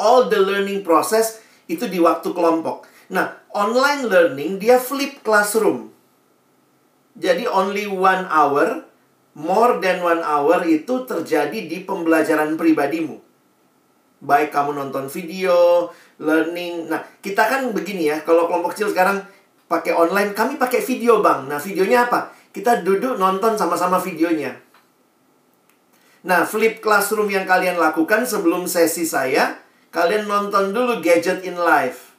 All the learning process itu di waktu kelompok. Nah, online learning dia flip classroom. Jadi only one hour, more than one hour itu terjadi di pembelajaran pribadimu. Baik kamu nonton video, learning. Nah, kita kan begini ya, kalau kelompok kecil sekarang pakai online, kami pakai video, Bang. Nah, videonya apa? Kita duduk nonton sama-sama videonya. Nah, flip classroom yang kalian lakukan sebelum sesi saya, kalian nonton dulu Gadget in Live.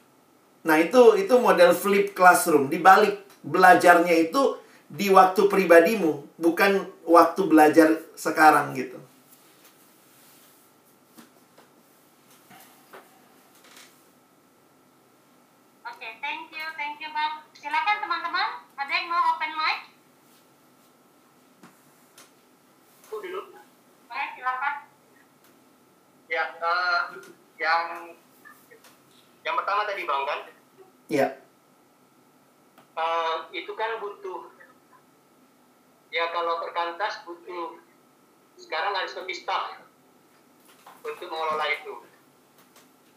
Nah, itu itu model flip classroom dibalik. belajarnya itu di waktu pribadimu, bukan waktu belajar sekarang gitu. Oke, thank you, thank you Bang. Silakan teman-teman, ada yang mau open mic? Aku dulu. Silakan. Ya, eh, yang yang pertama tadi bang kan, Ya. eh, itu kan butuh. Ya kalau perkantas butuh. Sekarang harus lebih staff untuk mengelola itu,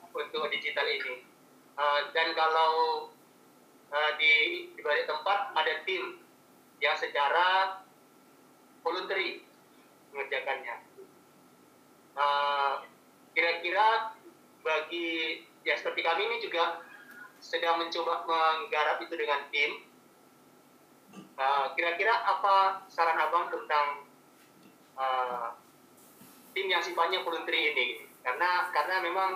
untuk digital ini. Eh, dan kalau eh, di di balik tempat ada tim yang secara voluntary mengerjakannya. Eh, kira-kira bagi ya seperti kami ini juga sedang mencoba menggarap itu dengan tim. Uh, kira-kira apa saran abang tentang uh, tim yang sifatnya voluntary ini? Karena karena memang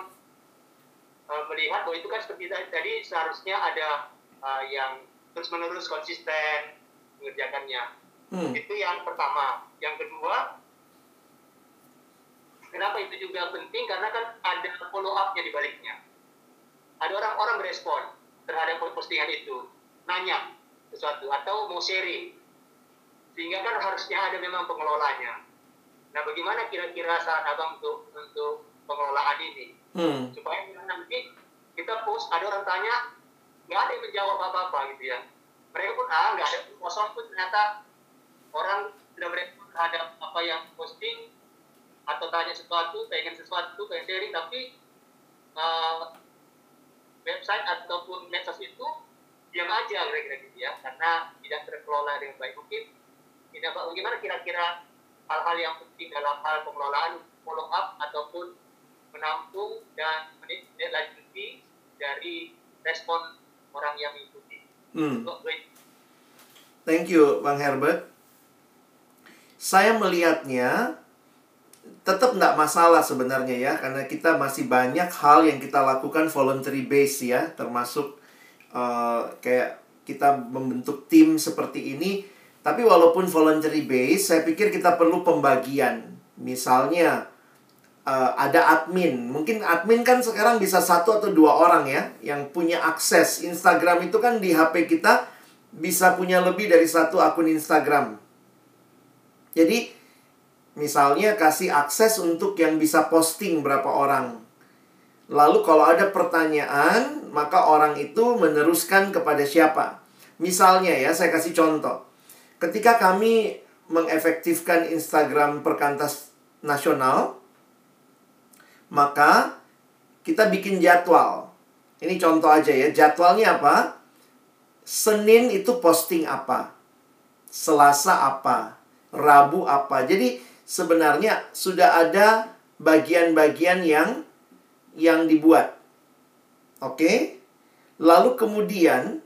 uh, melihat bahwa itu kan seperti tadi seharusnya ada uh, yang terus-menerus konsisten mengerjakannya. Hmm. Itu yang pertama. Yang kedua, kenapa itu juga penting? Karena kan ada follow up-nya di baliknya. Ada orang-orang berespon terhadap postingan itu, nanya sesuatu atau mau sharing. Sehingga kan harusnya ada memang pengelolanya. Nah, bagaimana kira-kira saat abang untuk untuk pengelolaan ini? Hmm. supaya nanti kita post ada orang tanya nggak ada yang menjawab apa-apa gitu ya. Mereka pun ah nggak ada kosong pun ternyata orang sudah merespon terhadap apa yang posting atau tanya sesuatu pengen sesuatu pengen sharing tapi uh, website ataupun medsos itu diam aja kira-kira gitu ya karena tidak terkelola dengan baik. Mungkin tidak bagaimana kira-kira hal-hal yang penting dalam hal pengelolaan follow up ataupun menampung dan menindaklanjuti dari respon orang yang mengikuti. Hmm. Gue- Thank you, Bang Herbert. Saya melihatnya tetap nggak masalah sebenarnya ya, karena kita masih banyak hal yang kita lakukan voluntary base ya, termasuk eh, kayak kita membentuk tim seperti ini. Tapi walaupun voluntary base, saya pikir kita perlu pembagian. Misalnya eh, ada admin, mungkin admin kan sekarang bisa satu atau dua orang ya, yang punya akses Instagram itu kan di HP kita bisa punya lebih dari satu akun Instagram. Jadi, misalnya kasih akses untuk yang bisa posting berapa orang. Lalu kalau ada pertanyaan, maka orang itu meneruskan kepada siapa. Misalnya ya, saya kasih contoh. Ketika kami mengefektifkan Instagram perkantas nasional, maka kita bikin jadwal. Ini contoh aja ya, jadwalnya apa? Senin itu posting apa? Selasa apa? Rabu apa? Jadi sebenarnya sudah ada bagian-bagian yang yang dibuat. Oke? Lalu kemudian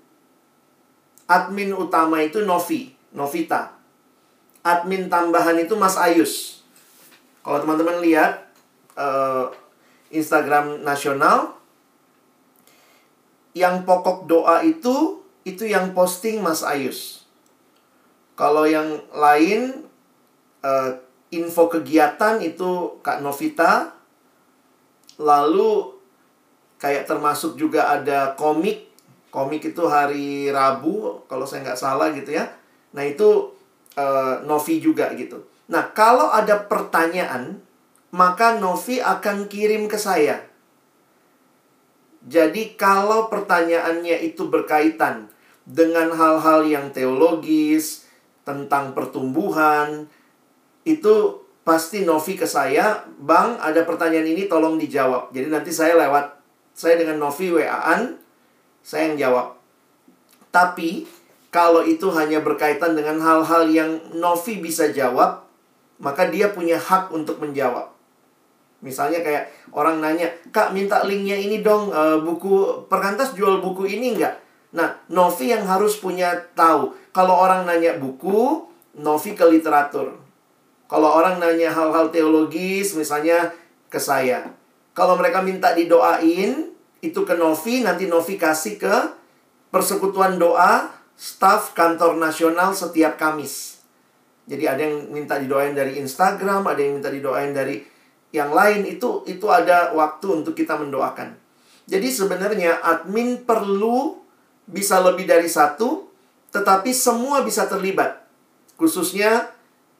admin utama itu Novi, Novita. Admin tambahan itu Mas Ayus. Kalau teman-teman lihat eh, Instagram nasional yang pokok doa itu itu yang posting Mas Ayus. Kalau yang lain eh, info kegiatan itu Kak Novita. Lalu kayak termasuk juga ada komik. Komik itu hari Rabu kalau saya nggak salah gitu ya. Nah itu eh, Novi juga gitu. Nah kalau ada pertanyaan maka Novi akan kirim ke saya. Jadi kalau pertanyaannya itu berkaitan dengan hal-hal yang teologis, tentang pertumbuhan, itu pasti Novi ke saya, Bang, ada pertanyaan ini tolong dijawab. Jadi nanti saya lewat, saya dengan Novi WA-an, saya yang jawab. Tapi, kalau itu hanya berkaitan dengan hal-hal yang Novi bisa jawab, maka dia punya hak untuk menjawab. Misalnya kayak orang nanya, Kak minta linknya ini dong, eh, buku perkantas jual buku ini enggak? Nah, Novi yang harus punya tahu. Kalau orang nanya buku, Novi ke literatur. Kalau orang nanya hal-hal teologis, misalnya ke saya. Kalau mereka minta didoain, itu ke Novi, nanti Novi kasih ke persekutuan doa staf kantor nasional setiap Kamis. Jadi ada yang minta didoain dari Instagram, ada yang minta didoain dari yang lain itu itu ada waktu untuk kita mendoakan. Jadi sebenarnya admin perlu bisa lebih dari satu, tetapi semua bisa terlibat. Khususnya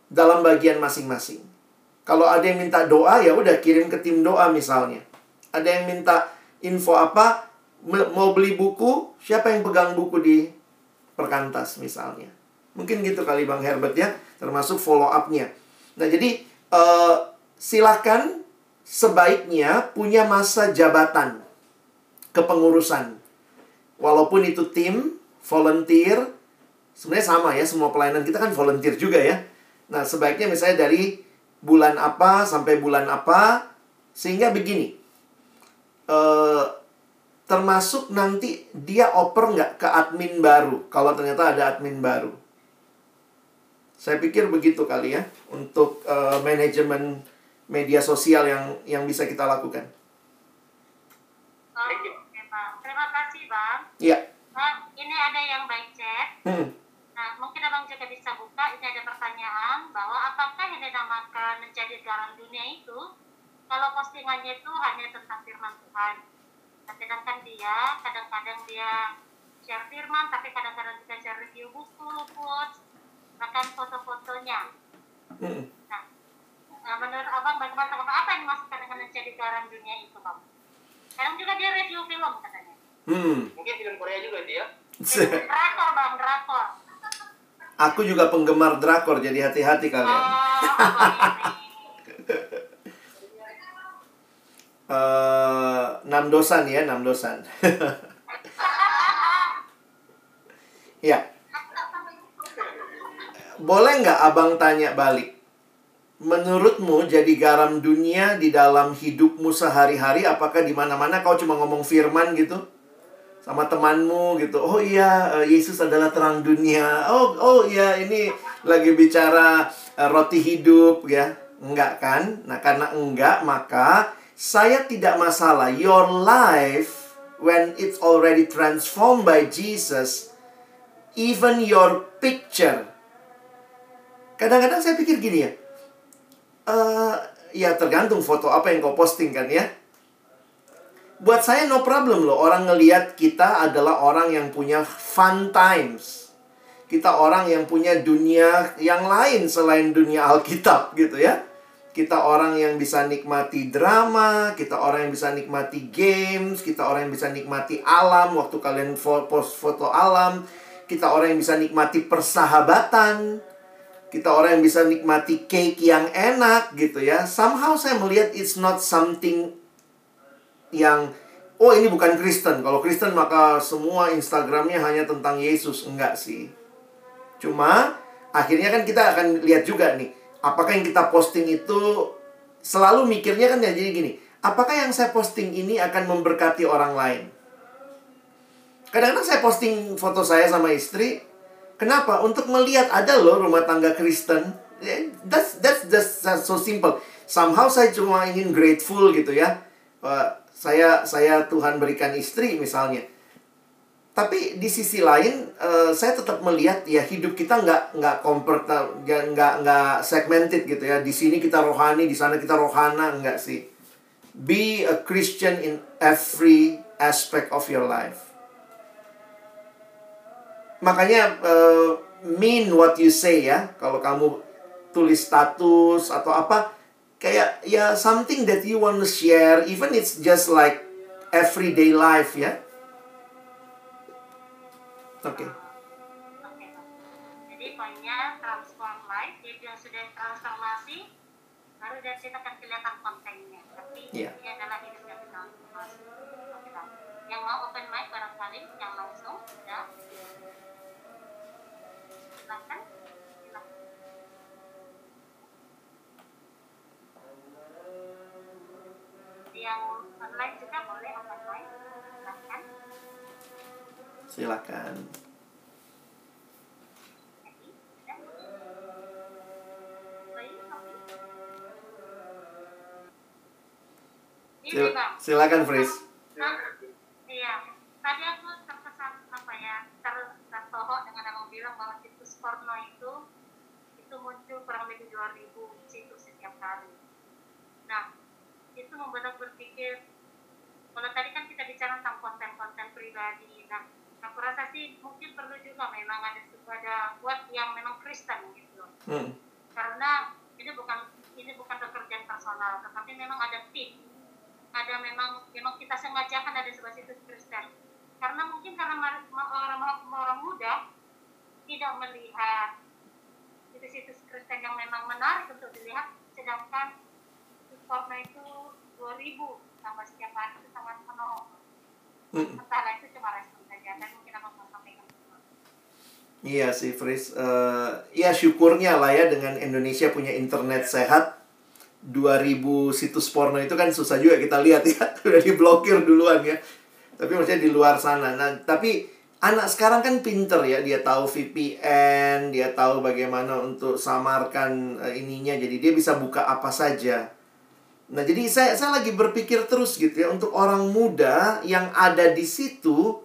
dalam bagian masing-masing. Kalau ada yang minta doa ya udah kirim ke tim doa misalnya. Ada yang minta info apa, mau beli buku, siapa yang pegang buku di perkantas misalnya. Mungkin gitu kali Bang Herbert ya, termasuk follow up-nya. Nah, jadi uh, silakan sebaiknya punya masa jabatan kepengurusan. Walaupun itu tim, volunteer, sebenarnya sama ya, semua pelayanan kita kan volunteer juga ya. Nah, sebaiknya misalnya dari bulan apa sampai bulan apa, sehingga begini. Uh, termasuk nanti dia oper nggak ke admin baru, kalau ternyata ada admin baru. Saya pikir begitu kali ya, untuk uh, manajemen media sosial yang yang bisa kita lakukan. Oh, Terima kasih, Bang. Iya. Nah, ini ada yang baik chat. Hmm. Nah, mungkin abang juga bisa buka. Ini ada pertanyaan bahwa apakah yang dinamakan menjadi garam dunia itu kalau postingannya itu hanya tentang firman Tuhan. Nah, sedangkan dia kadang-kadang dia share firman, tapi kadang-kadang juga share review buku, quotes, bahkan foto-fotonya. Hmm. Nah, nah, menurut abang bagaimana apa yang dimaksudkan dengan menjadi garam dunia itu, bang? Kadang juga dia review film katanya. Hmm. Mungkin film Korea juga ya. Drakor bang, drakor. Aku juga penggemar drakor, jadi hati-hati kalian. Oh, abang [LAUGHS] ini. Eh, enam dosan ya, enam dosan. [LAUGHS] ya. Boleh nggak abang tanya balik? Menurutmu jadi garam dunia di dalam hidupmu sehari-hari apakah di mana-mana kau cuma ngomong firman gitu? Sama temanmu gitu. Oh iya, eh, Yesus adalah terang dunia. Oh, oh iya, ini lagi bicara eh, roti hidup ya. Enggak kan? Nah, karena enggak maka saya tidak masalah. Your life, when it's already transformed by Jesus, even your picture. Kadang-kadang saya pikir gini ya. Eh ya tergantung foto apa yang kau posting kan ya. Buat saya no problem loh. Orang ngeliat kita adalah orang yang punya fun times. Kita orang yang punya dunia yang lain selain dunia Alkitab gitu ya. Kita orang yang bisa nikmati drama, kita orang yang bisa nikmati games, kita orang yang bisa nikmati alam waktu kalian post foto alam, kita orang yang bisa nikmati persahabatan, kita orang yang bisa nikmati cake yang enak gitu ya. Somehow saya melihat it's not something yang oh ini bukan Kristen. Kalau Kristen maka semua Instagramnya hanya tentang Yesus. Enggak sih. Cuma akhirnya kan kita akan lihat juga nih apakah yang kita posting itu selalu mikirnya kan ya jadi gini, apakah yang saya posting ini akan memberkati orang lain? Kadang-kadang saya posting foto saya sama istri, kenapa? Untuk melihat ada loh rumah tangga Kristen. Eh, That's that's just so simple. Somehow saya cuma ingin grateful gitu ya. Eh, saya saya Tuhan berikan istri misalnya. Tapi di sisi lain, eh, saya tetap melihat ya hidup kita nggak nggak kompert nggak nggak nggak segmented gitu ya. Di sini kita rohani, di sana kita rohana enggak sih. Be a Christian in every aspect of your life. Makanya eh, mean what you say ya. Kalau kamu tulis status atau apa, kayak ya something that you want to share, even it's just like everyday life ya. Oke. Pak. Jadi poinnya transform life, jadi yang sudah transformasi, baru dari situ akan kelihatan kontennya. Tapi Iya. ini adalah hidup yang transformasi. Oke, Pak. Yang mau open mic barangkali, yang langsung, ya. Silahkan. Silahkan. Yang online juga boleh. Silahkan. Silakan. Ya. Sil- silakan, Fris. Nah, iya. Tadi aku terkesan apa ya ter tersohok dengan uh, situs porno itu itu kurang lebih 2000 situs setiap hari. Nah, itu membuat aku berpikir kalau tadi kan kita bicara tentang konten-konten pribadi. Nah, aku rasa sih mungkin perlu juga memang ada ada buat yang memang Kristen gitu. Hmm. Karena ini bukan ini bukan pekerjaan personal, tetapi memang ada tim. Ada memang memang kita sengaja kan ada sebuah situs Kristen. Karena mungkin karena orang orang muda tidak melihat situs-situs Kristen yang memang menarik untuk dilihat, sedangkan porno itu 2000 tambah setiap hari itu sangat. Hmm. Entahlah itu cuma respon saja, dan mungkin sampaikan. Iya sih, Fris. Uh, ya syukurnya lah ya dengan Indonesia punya internet sehat. 2000 situs porno itu kan susah juga kita lihat ya. [LAUGHS] Udah diblokir duluan ya. Tapi maksudnya di luar sana. Nah, tapi anak sekarang kan pinter ya. Dia tahu VPN, dia tahu bagaimana untuk samarkan uh, ininya. Jadi dia bisa buka apa saja. Nah, jadi saya saya lagi berpikir terus gitu ya untuk orang muda yang ada di situ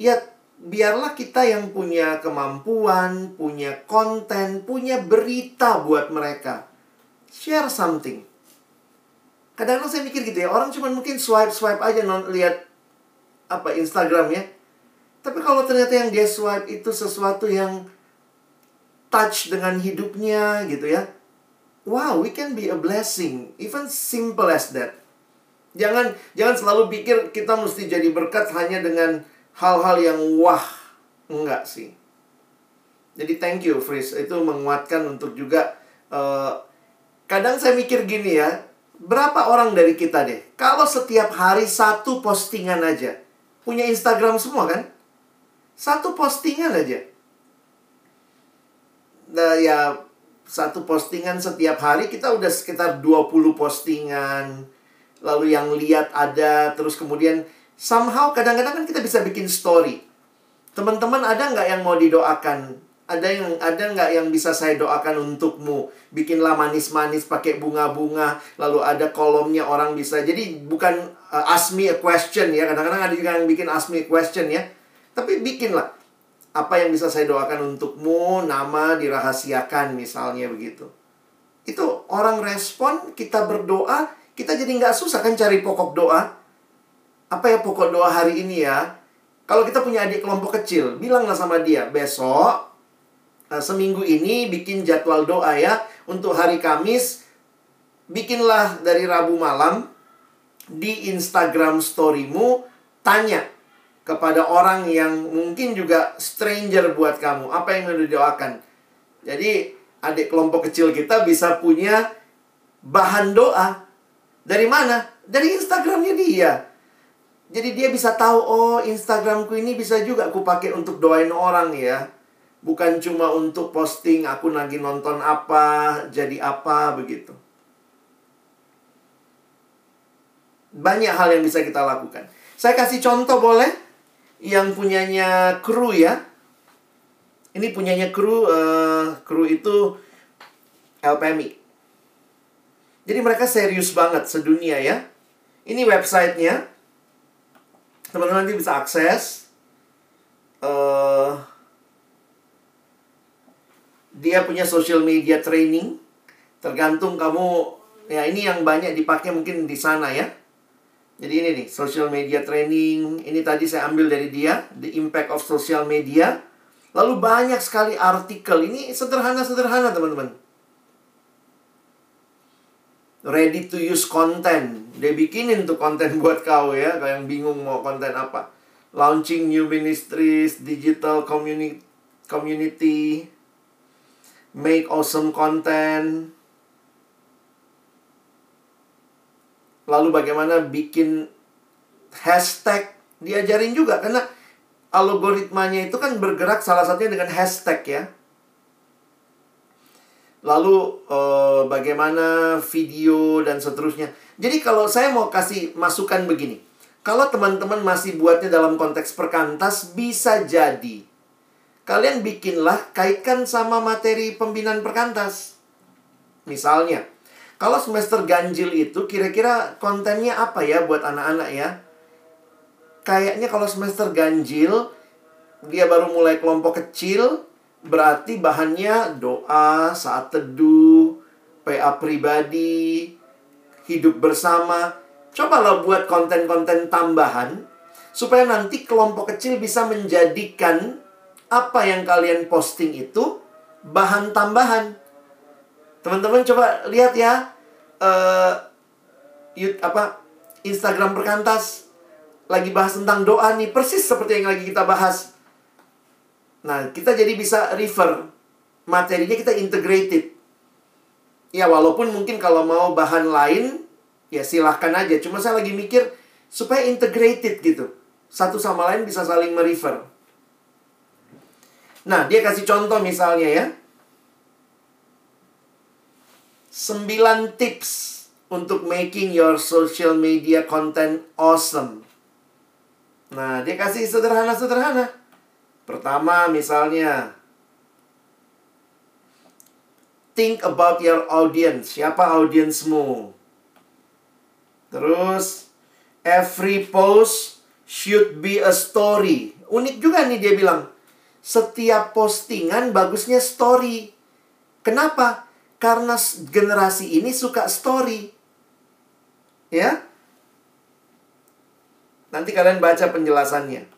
ya biarlah kita yang punya kemampuan, punya konten, punya berita buat mereka. Share something. Kadang-kadang saya mikir gitu ya, orang cuma mungkin swipe-swipe aja non lihat apa Instagram ya. Tapi kalau ternyata yang dia swipe itu sesuatu yang touch dengan hidupnya gitu ya wow, we can be a blessing. Even simple as that. Jangan jangan selalu pikir kita mesti jadi berkat hanya dengan hal-hal yang wah. Enggak sih. Jadi thank you, Fris. Itu menguatkan untuk juga uh, kadang saya mikir gini ya, berapa orang dari kita deh? Kalau setiap hari satu postingan aja. Punya Instagram semua kan? Satu postingan aja. Nah, ya satu postingan setiap hari kita udah sekitar 20 postingan. Lalu yang lihat ada terus kemudian somehow kadang-kadang kan kita bisa bikin story. Teman-teman ada nggak yang mau didoakan? Ada yang ada nggak yang bisa saya doakan untukmu? Bikinlah manis-manis pakai bunga-bunga. Lalu ada kolomnya orang bisa. Jadi bukan uh, ask me a question ya. Kadang-kadang ada juga yang bikin ask me a question ya. Tapi bikinlah apa yang bisa saya doakan untukmu, nama dirahasiakan misalnya begitu. Itu orang respon, kita berdoa, kita jadi nggak susah kan cari pokok doa. Apa ya pokok doa hari ini ya? Kalau kita punya adik kelompok kecil, bilanglah sama dia, besok uh, seminggu ini bikin jadwal doa ya. Untuk hari Kamis, bikinlah dari Rabu malam di Instagram storymu, tanya kepada orang yang mungkin juga stranger buat kamu. Apa yang mau didoakan? Jadi, adik kelompok kecil kita bisa punya bahan doa. Dari mana? Dari Instagramnya dia. Jadi dia bisa tahu, oh Instagramku ini bisa juga aku pakai untuk doain orang ya. Bukan cuma untuk posting aku lagi nonton apa, jadi apa, begitu. Banyak hal yang bisa kita lakukan. Saya kasih contoh boleh? Yang punyanya kru ya. Ini punyanya kru, uh, kru itu LPMI. Jadi mereka serius banget sedunia ya. Ini websitenya. Teman-teman nanti bisa akses. Uh, dia punya social media training. Tergantung kamu, ya ini yang banyak dipakai mungkin di sana ya jadi ini nih, social media training. Ini tadi saya ambil dari dia, The Impact of Social Media. Lalu banyak sekali artikel. Ini sederhana-sederhana, teman-teman. Ready to use content. Dia bikinin tuh konten [LAUGHS] buat kau ya, kalau yang bingung mau konten apa. Launching new ministries, digital community, community make awesome content, lalu bagaimana bikin hashtag diajarin juga karena algoritmanya itu kan bergerak salah satunya dengan hashtag ya. Lalu eh, bagaimana video dan seterusnya. Jadi kalau saya mau kasih masukan begini. Kalau teman-teman masih buatnya dalam konteks perkantas bisa jadi kalian bikinlah kaitkan sama materi pembinaan perkantas. Misalnya, kalau semester ganjil itu kira-kira kontennya apa ya buat anak-anak ya? Kayaknya kalau semester ganjil dia baru mulai kelompok kecil, berarti bahannya doa, saat teduh, PA pribadi, hidup bersama. Cobalah buat konten-konten tambahan supaya nanti kelompok kecil bisa menjadikan apa yang kalian posting itu bahan tambahan. Teman-teman coba lihat ya uh, apa Instagram perkantas lagi bahas tentang doa nih persis seperti yang lagi kita bahas. Nah, kita jadi bisa refer materinya kita integrated. Ya, walaupun mungkin kalau mau bahan lain ya silahkan aja. Cuma saya lagi mikir supaya integrated gitu. Satu sama lain bisa saling merefer. Nah, dia kasih contoh misalnya ya. 9 tips untuk making your social media content awesome. Nah, dia kasih sederhana-sederhana. Pertama, misalnya, think about your audience. Siapa audiensmu? Terus, every post should be a story. Unik juga nih dia bilang. Setiap postingan bagusnya story. Kenapa? Karena generasi ini suka story. Ya. Nanti kalian baca penjelasannya.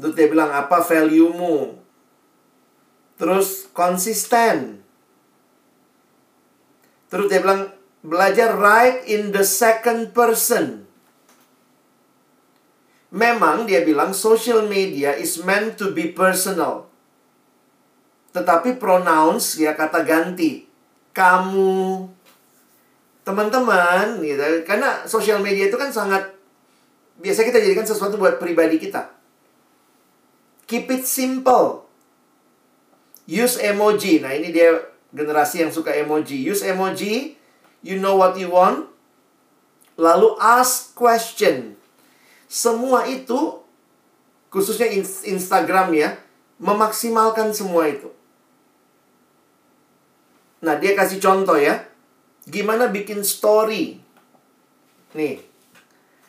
Terus dia bilang apa value-mu? Terus konsisten. Terus dia bilang belajar write in the second person. Memang dia bilang social media is meant to be personal. Tetapi pronouns ya kata ganti. Kamu, teman-teman gitu. Karena sosial media itu kan sangat biasa kita jadikan sesuatu buat pribadi kita. Keep it simple. Use emoji. Nah, ini dia generasi yang suka emoji. Use emoji. You know what you want. Lalu ask question. Semua itu khususnya Instagram ya, memaksimalkan semua itu. Nah, dia kasih contoh ya. Gimana bikin story. Nih.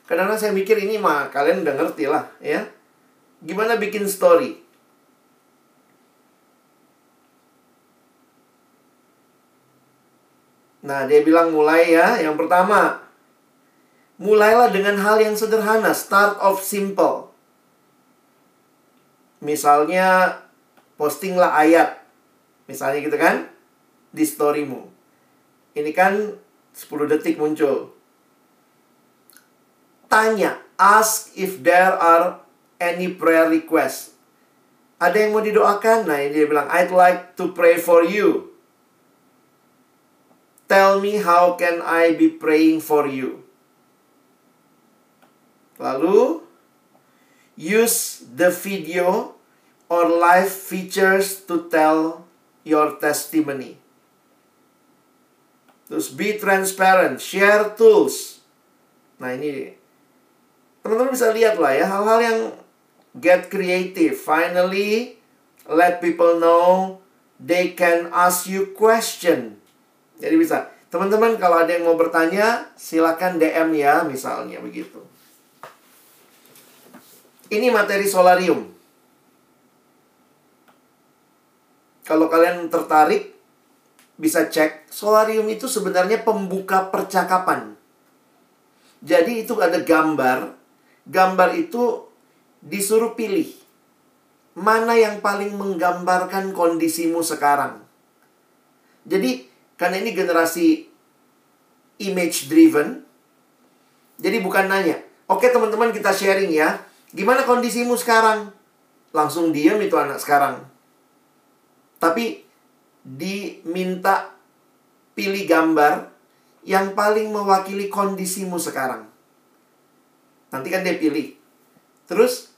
Kadang-kadang saya mikir ini mah kalian udah ngerti lah ya. Gimana bikin story. Nah, dia bilang mulai ya. Yang pertama, mulailah dengan hal yang sederhana. Start of simple. Misalnya, postinglah ayat. Misalnya gitu kan di storymu. Ini kan 10 detik muncul. Tanya, ask if there are any prayer request. Ada yang mau didoakan? Nah, dia bilang, I'd like to pray for you. Tell me how can I be praying for you. Lalu, use the video or live features to tell your testimony. Terus be transparent, share tools. Nah ini teman-teman bisa lihat lah ya hal-hal yang get creative. Finally, let people know they can ask you question. Jadi bisa. Teman-teman kalau ada yang mau bertanya, silakan DM ya misalnya begitu. Ini materi solarium. Kalau kalian tertarik, bisa cek, solarium itu sebenarnya pembuka percakapan. Jadi itu ada gambar, gambar itu disuruh pilih. Mana yang paling menggambarkan kondisimu sekarang. Jadi, karena ini generasi image driven, jadi bukan nanya, oke teman-teman kita sharing ya, gimana kondisimu sekarang? Langsung diam itu anak sekarang. Tapi diminta pilih gambar yang paling mewakili kondisimu sekarang. Nanti kan dia pilih. Terus,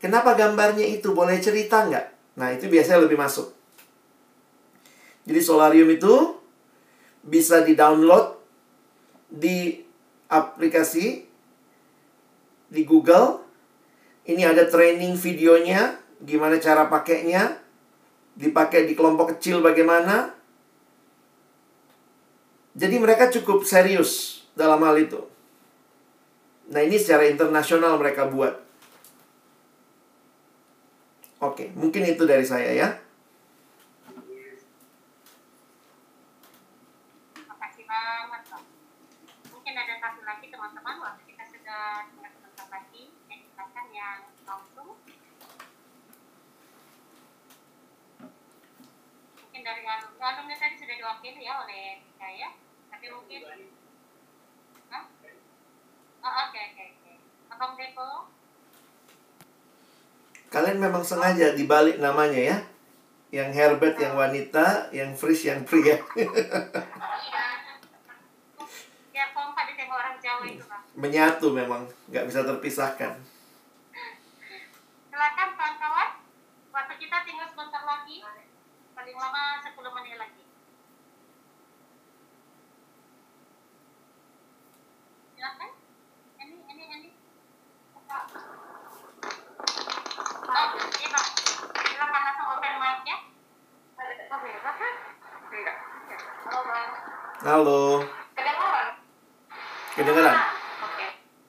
kenapa gambarnya itu? Boleh cerita nggak? Nah, itu biasanya lebih masuk. Jadi solarium itu bisa di-download di aplikasi di Google. Ini ada training videonya, gimana cara pakainya dipakai di kelompok kecil bagaimana. Jadi mereka cukup serius dalam hal itu. Nah, ini secara internasional mereka buat. Oke, mungkin itu dari saya ya. Makasih banget loh. Mungkin ada satu lagi teman-teman waktu kita sudah tidak sebentar lagi yang silakan yang langsung. Mungkin dari tadi sudah diwakili ya oleh saya, tapi mungkin Hah? Oh, oke oke oke. Abang Depo, Kalian memang sengaja dibalik namanya ya. Yang Herbert yang wanita, yang Fris yang pria. [LAUGHS] Ya kompak ditengok orang Jawa itu bang. Menyatu memang, nggak bisa terpisahkan. Silakan kawan-kawan. Waktu kita tinggal sebentar lagi. Paling lama 10 menit lagi. Silakan. Ini ini ini. Oh, iya Bang. Silakan langsung open. Oh? Enggak. Halo Bang. Halo, Kedengaran?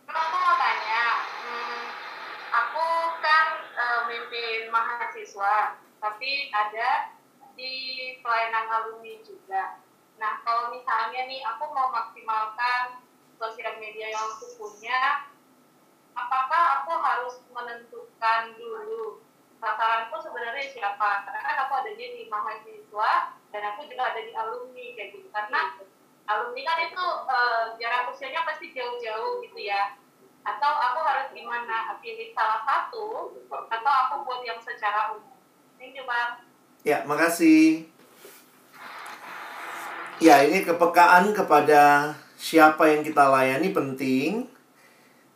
aku mau tanya, hmm, aku kan eh, mimpin mahasiswa, tapi ada di pelayanan alumni juga. Nah, kalau misalnya nih aku mau maksimalkan sosial media yang aku punya, apakah aku harus menentukan dulu sasaranku sebenarnya siapa? Karena kan aku adanya di mahasiswa dan aku juga ada di alumni kayak gitu. Karena alumni kan itu eh, jarak usianya pasti jauh-jauh gitu ya atau aku harus gimana pilih salah satu atau aku buat yang secara umum ini coba Ya, makasih. Ya, ini kepekaan kepada siapa yang kita layani penting.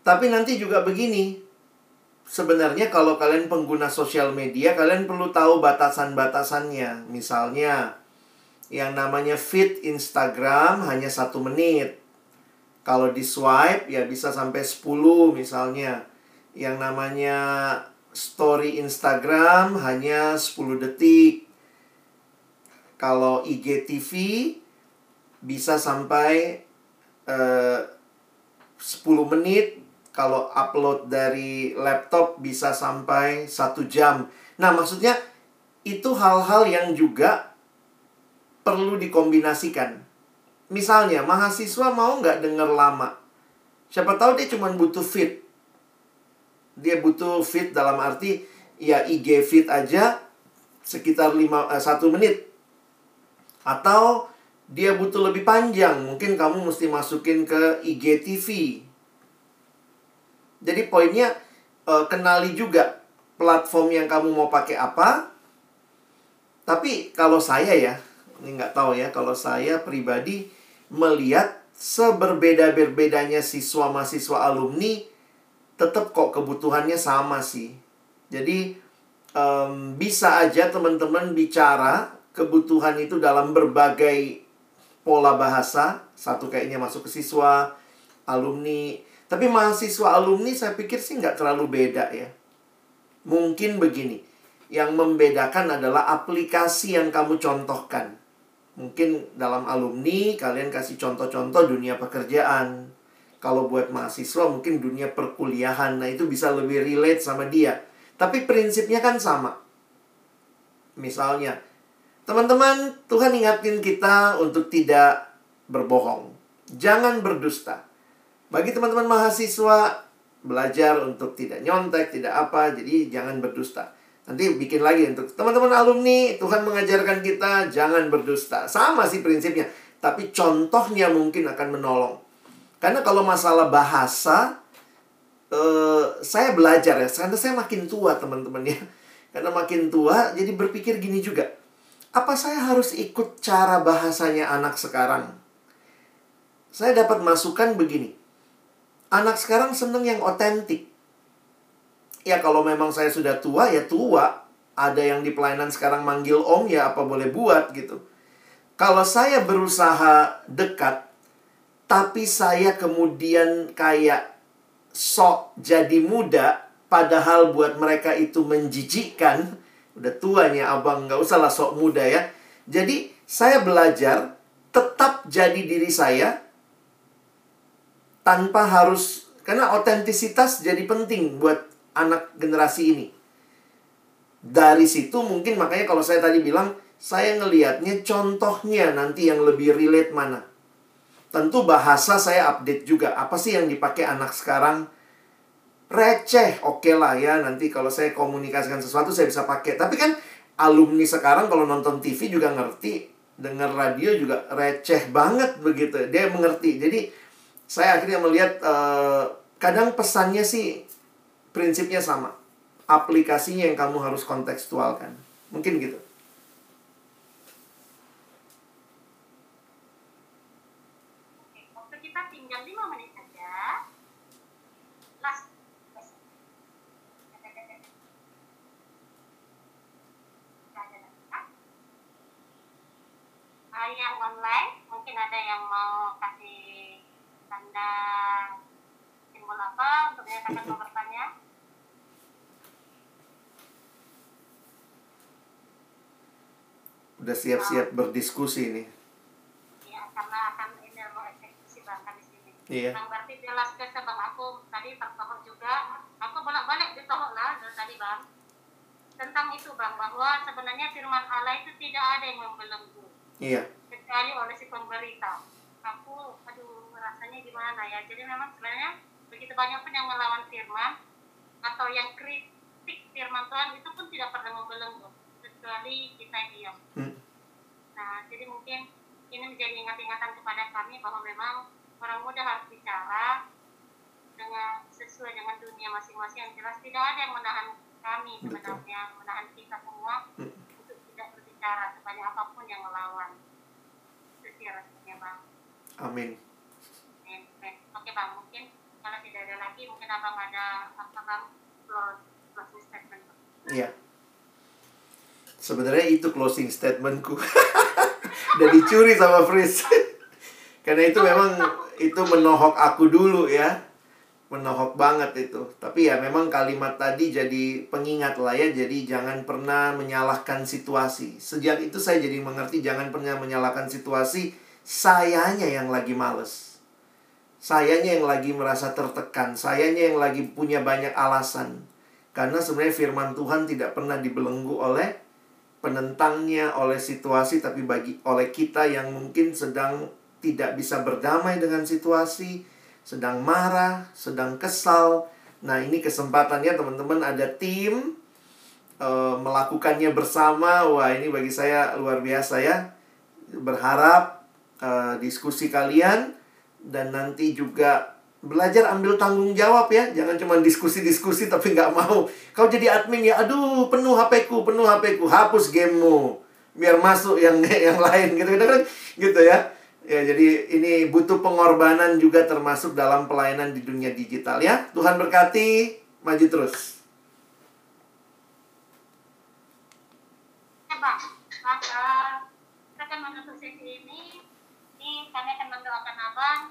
Tapi nanti juga begini. Sebenarnya kalau kalian pengguna sosial media, kalian perlu tahu batasan-batasannya. Misalnya, yang namanya feed Instagram hanya satu menit. Kalau di swipe, ya bisa sampai 10 misalnya. Yang namanya story Instagram hanya 10 detik. Kalau IGTV bisa sampai eh, 10 menit. Kalau upload dari laptop bisa sampai satu jam. Nah, maksudnya itu hal-hal yang juga perlu dikombinasikan. Misalnya, mahasiswa mau nggak denger lama? Siapa tahu dia cuma butuh fit dia butuh fit dalam arti ya IG fit aja sekitar 5 eh, 1 menit. Atau dia butuh lebih panjang, mungkin kamu mesti masukin ke IGTV. Jadi poinnya eh, kenali juga platform yang kamu mau pakai apa. Tapi kalau saya ya, ini nggak tahu ya, kalau saya pribadi melihat seberbeda-berbedanya siswa mahasiswa alumni tetap kok kebutuhannya sama sih. Jadi em, bisa aja teman-teman bicara kebutuhan itu dalam berbagai pola bahasa. Satu kayaknya masuk ke siswa, alumni. Tapi mahasiswa alumni saya pikir sih nggak terlalu beda ya. Mungkin begini, yang membedakan adalah aplikasi yang kamu contohkan. Mungkin dalam alumni kalian kasih contoh-contoh dunia pekerjaan, kalau buat mahasiswa mungkin dunia perkuliahan, nah itu bisa lebih relate sama dia. Tapi prinsipnya kan sama. Misalnya, teman-teman, Tuhan ingatin kita untuk tidak berbohong. Jangan berdusta. Bagi teman-teman mahasiswa, belajar untuk tidak nyontek, tidak apa, jadi jangan berdusta. Nanti bikin lagi untuk teman-teman alumni, Tuhan mengajarkan kita jangan berdusta. Sama sih prinsipnya, tapi contohnya mungkin akan menolong. Karena kalau masalah bahasa, eh, saya belajar ya. Karena saya makin tua teman-teman ya. [LAUGHS] Karena makin tua, jadi berpikir gini juga. Apa saya harus ikut cara bahasanya anak sekarang? Saya dapat masukan begini. Anak sekarang seneng yang otentik. Ya kalau memang saya sudah tua, ya tua. Ada yang di pelayanan sekarang manggil om, ya apa boleh buat gitu. Kalau saya berusaha dekat, tapi saya kemudian kayak sok jadi muda padahal buat mereka itu menjijikkan udah tuanya abang nggak usah lah sok muda ya jadi saya belajar tetap jadi diri saya tanpa harus karena otentisitas jadi penting buat anak generasi ini dari situ mungkin makanya kalau saya tadi bilang saya ngelihatnya contohnya nanti yang lebih relate mana. Tentu bahasa saya update juga. Apa sih yang dipakai anak sekarang? Receh, oke okay lah ya. Nanti kalau saya komunikasikan sesuatu saya bisa pakai. Tapi kan alumni sekarang kalau nonton TV juga ngerti, dengar radio juga receh banget begitu. Dia mengerti. Jadi saya akhirnya melihat uh, kadang pesannya sih prinsipnya sama aplikasinya yang kamu harus kontekstualkan. Mungkin gitu. Waktu kita tinggal 5 menit saja. Last yang online mungkin ada yang mau kasih tanda simbol mau bertanya udah siap-siap berdiskusi nih. Iya, karena akan ini mau eksekusi bang di sini. Iya. Bang berarti jelas ke bang aku tadi tertohok juga. Aku bolak-balik ditohok lah dari tadi bang. Tentang itu bang, bahwa sebenarnya firman Allah itu tidak ada yang membelenggu. Iya. Kecuali oleh si pemberita. Aku, aduh rasanya gimana ya. Jadi memang sebenarnya begitu banyak pun yang melawan firman atau yang kritik firman Tuhan itu pun tidak pernah membelenggu kecuali kita diam. Hmm. Nah, jadi mungkin ini menjadi ingat-ingatan kepada kami bahwa memang orang muda harus bicara dengan sesuai dengan dunia masing-masing yang jelas tidak ada yang menahan kami sebenarnya menahan kita semua hmm. untuk tidak berbicara sebanyak apa pun yang melawan itu sih rasanya bang amin oke bang mungkin kalau tidak ada lagi mungkin abang ada bang closing statement iya Sebenarnya itu closing statementku. [LAUGHS] Dan dicuri sama Fris. [LAUGHS] Karena itu memang itu menohok aku dulu ya. Menohok banget itu. Tapi ya memang kalimat tadi jadi pengingat lah ya. Jadi jangan pernah menyalahkan situasi. Sejak itu saya jadi mengerti jangan pernah menyalahkan situasi. Sayanya yang lagi males. Sayanya yang lagi merasa tertekan. Sayanya yang lagi punya banyak alasan. Karena sebenarnya firman Tuhan tidak pernah dibelenggu oleh penentangnya oleh situasi tapi bagi oleh kita yang mungkin sedang tidak bisa berdamai dengan situasi, sedang marah, sedang kesal. Nah, ini kesempatannya teman-teman ada tim e, melakukannya bersama. Wah, ini bagi saya luar biasa ya. Berharap e, diskusi kalian dan nanti juga belajar ambil tanggung jawab ya. Jangan cuma diskusi-diskusi tapi nggak mau. Kau jadi admin ya aduh penuh HP ku penuh HP ku. Hapus gamemu. Biar masuk yang [LAUGHS] yang lain gitu gitu kan? Gitu ya. Ya jadi ini butuh pengorbanan juga termasuk dalam pelayanan di dunia digital ya. Tuhan berkati. Maju terus. Bang maka kita akan menutup sesi ini ini kami akan mendoakan abang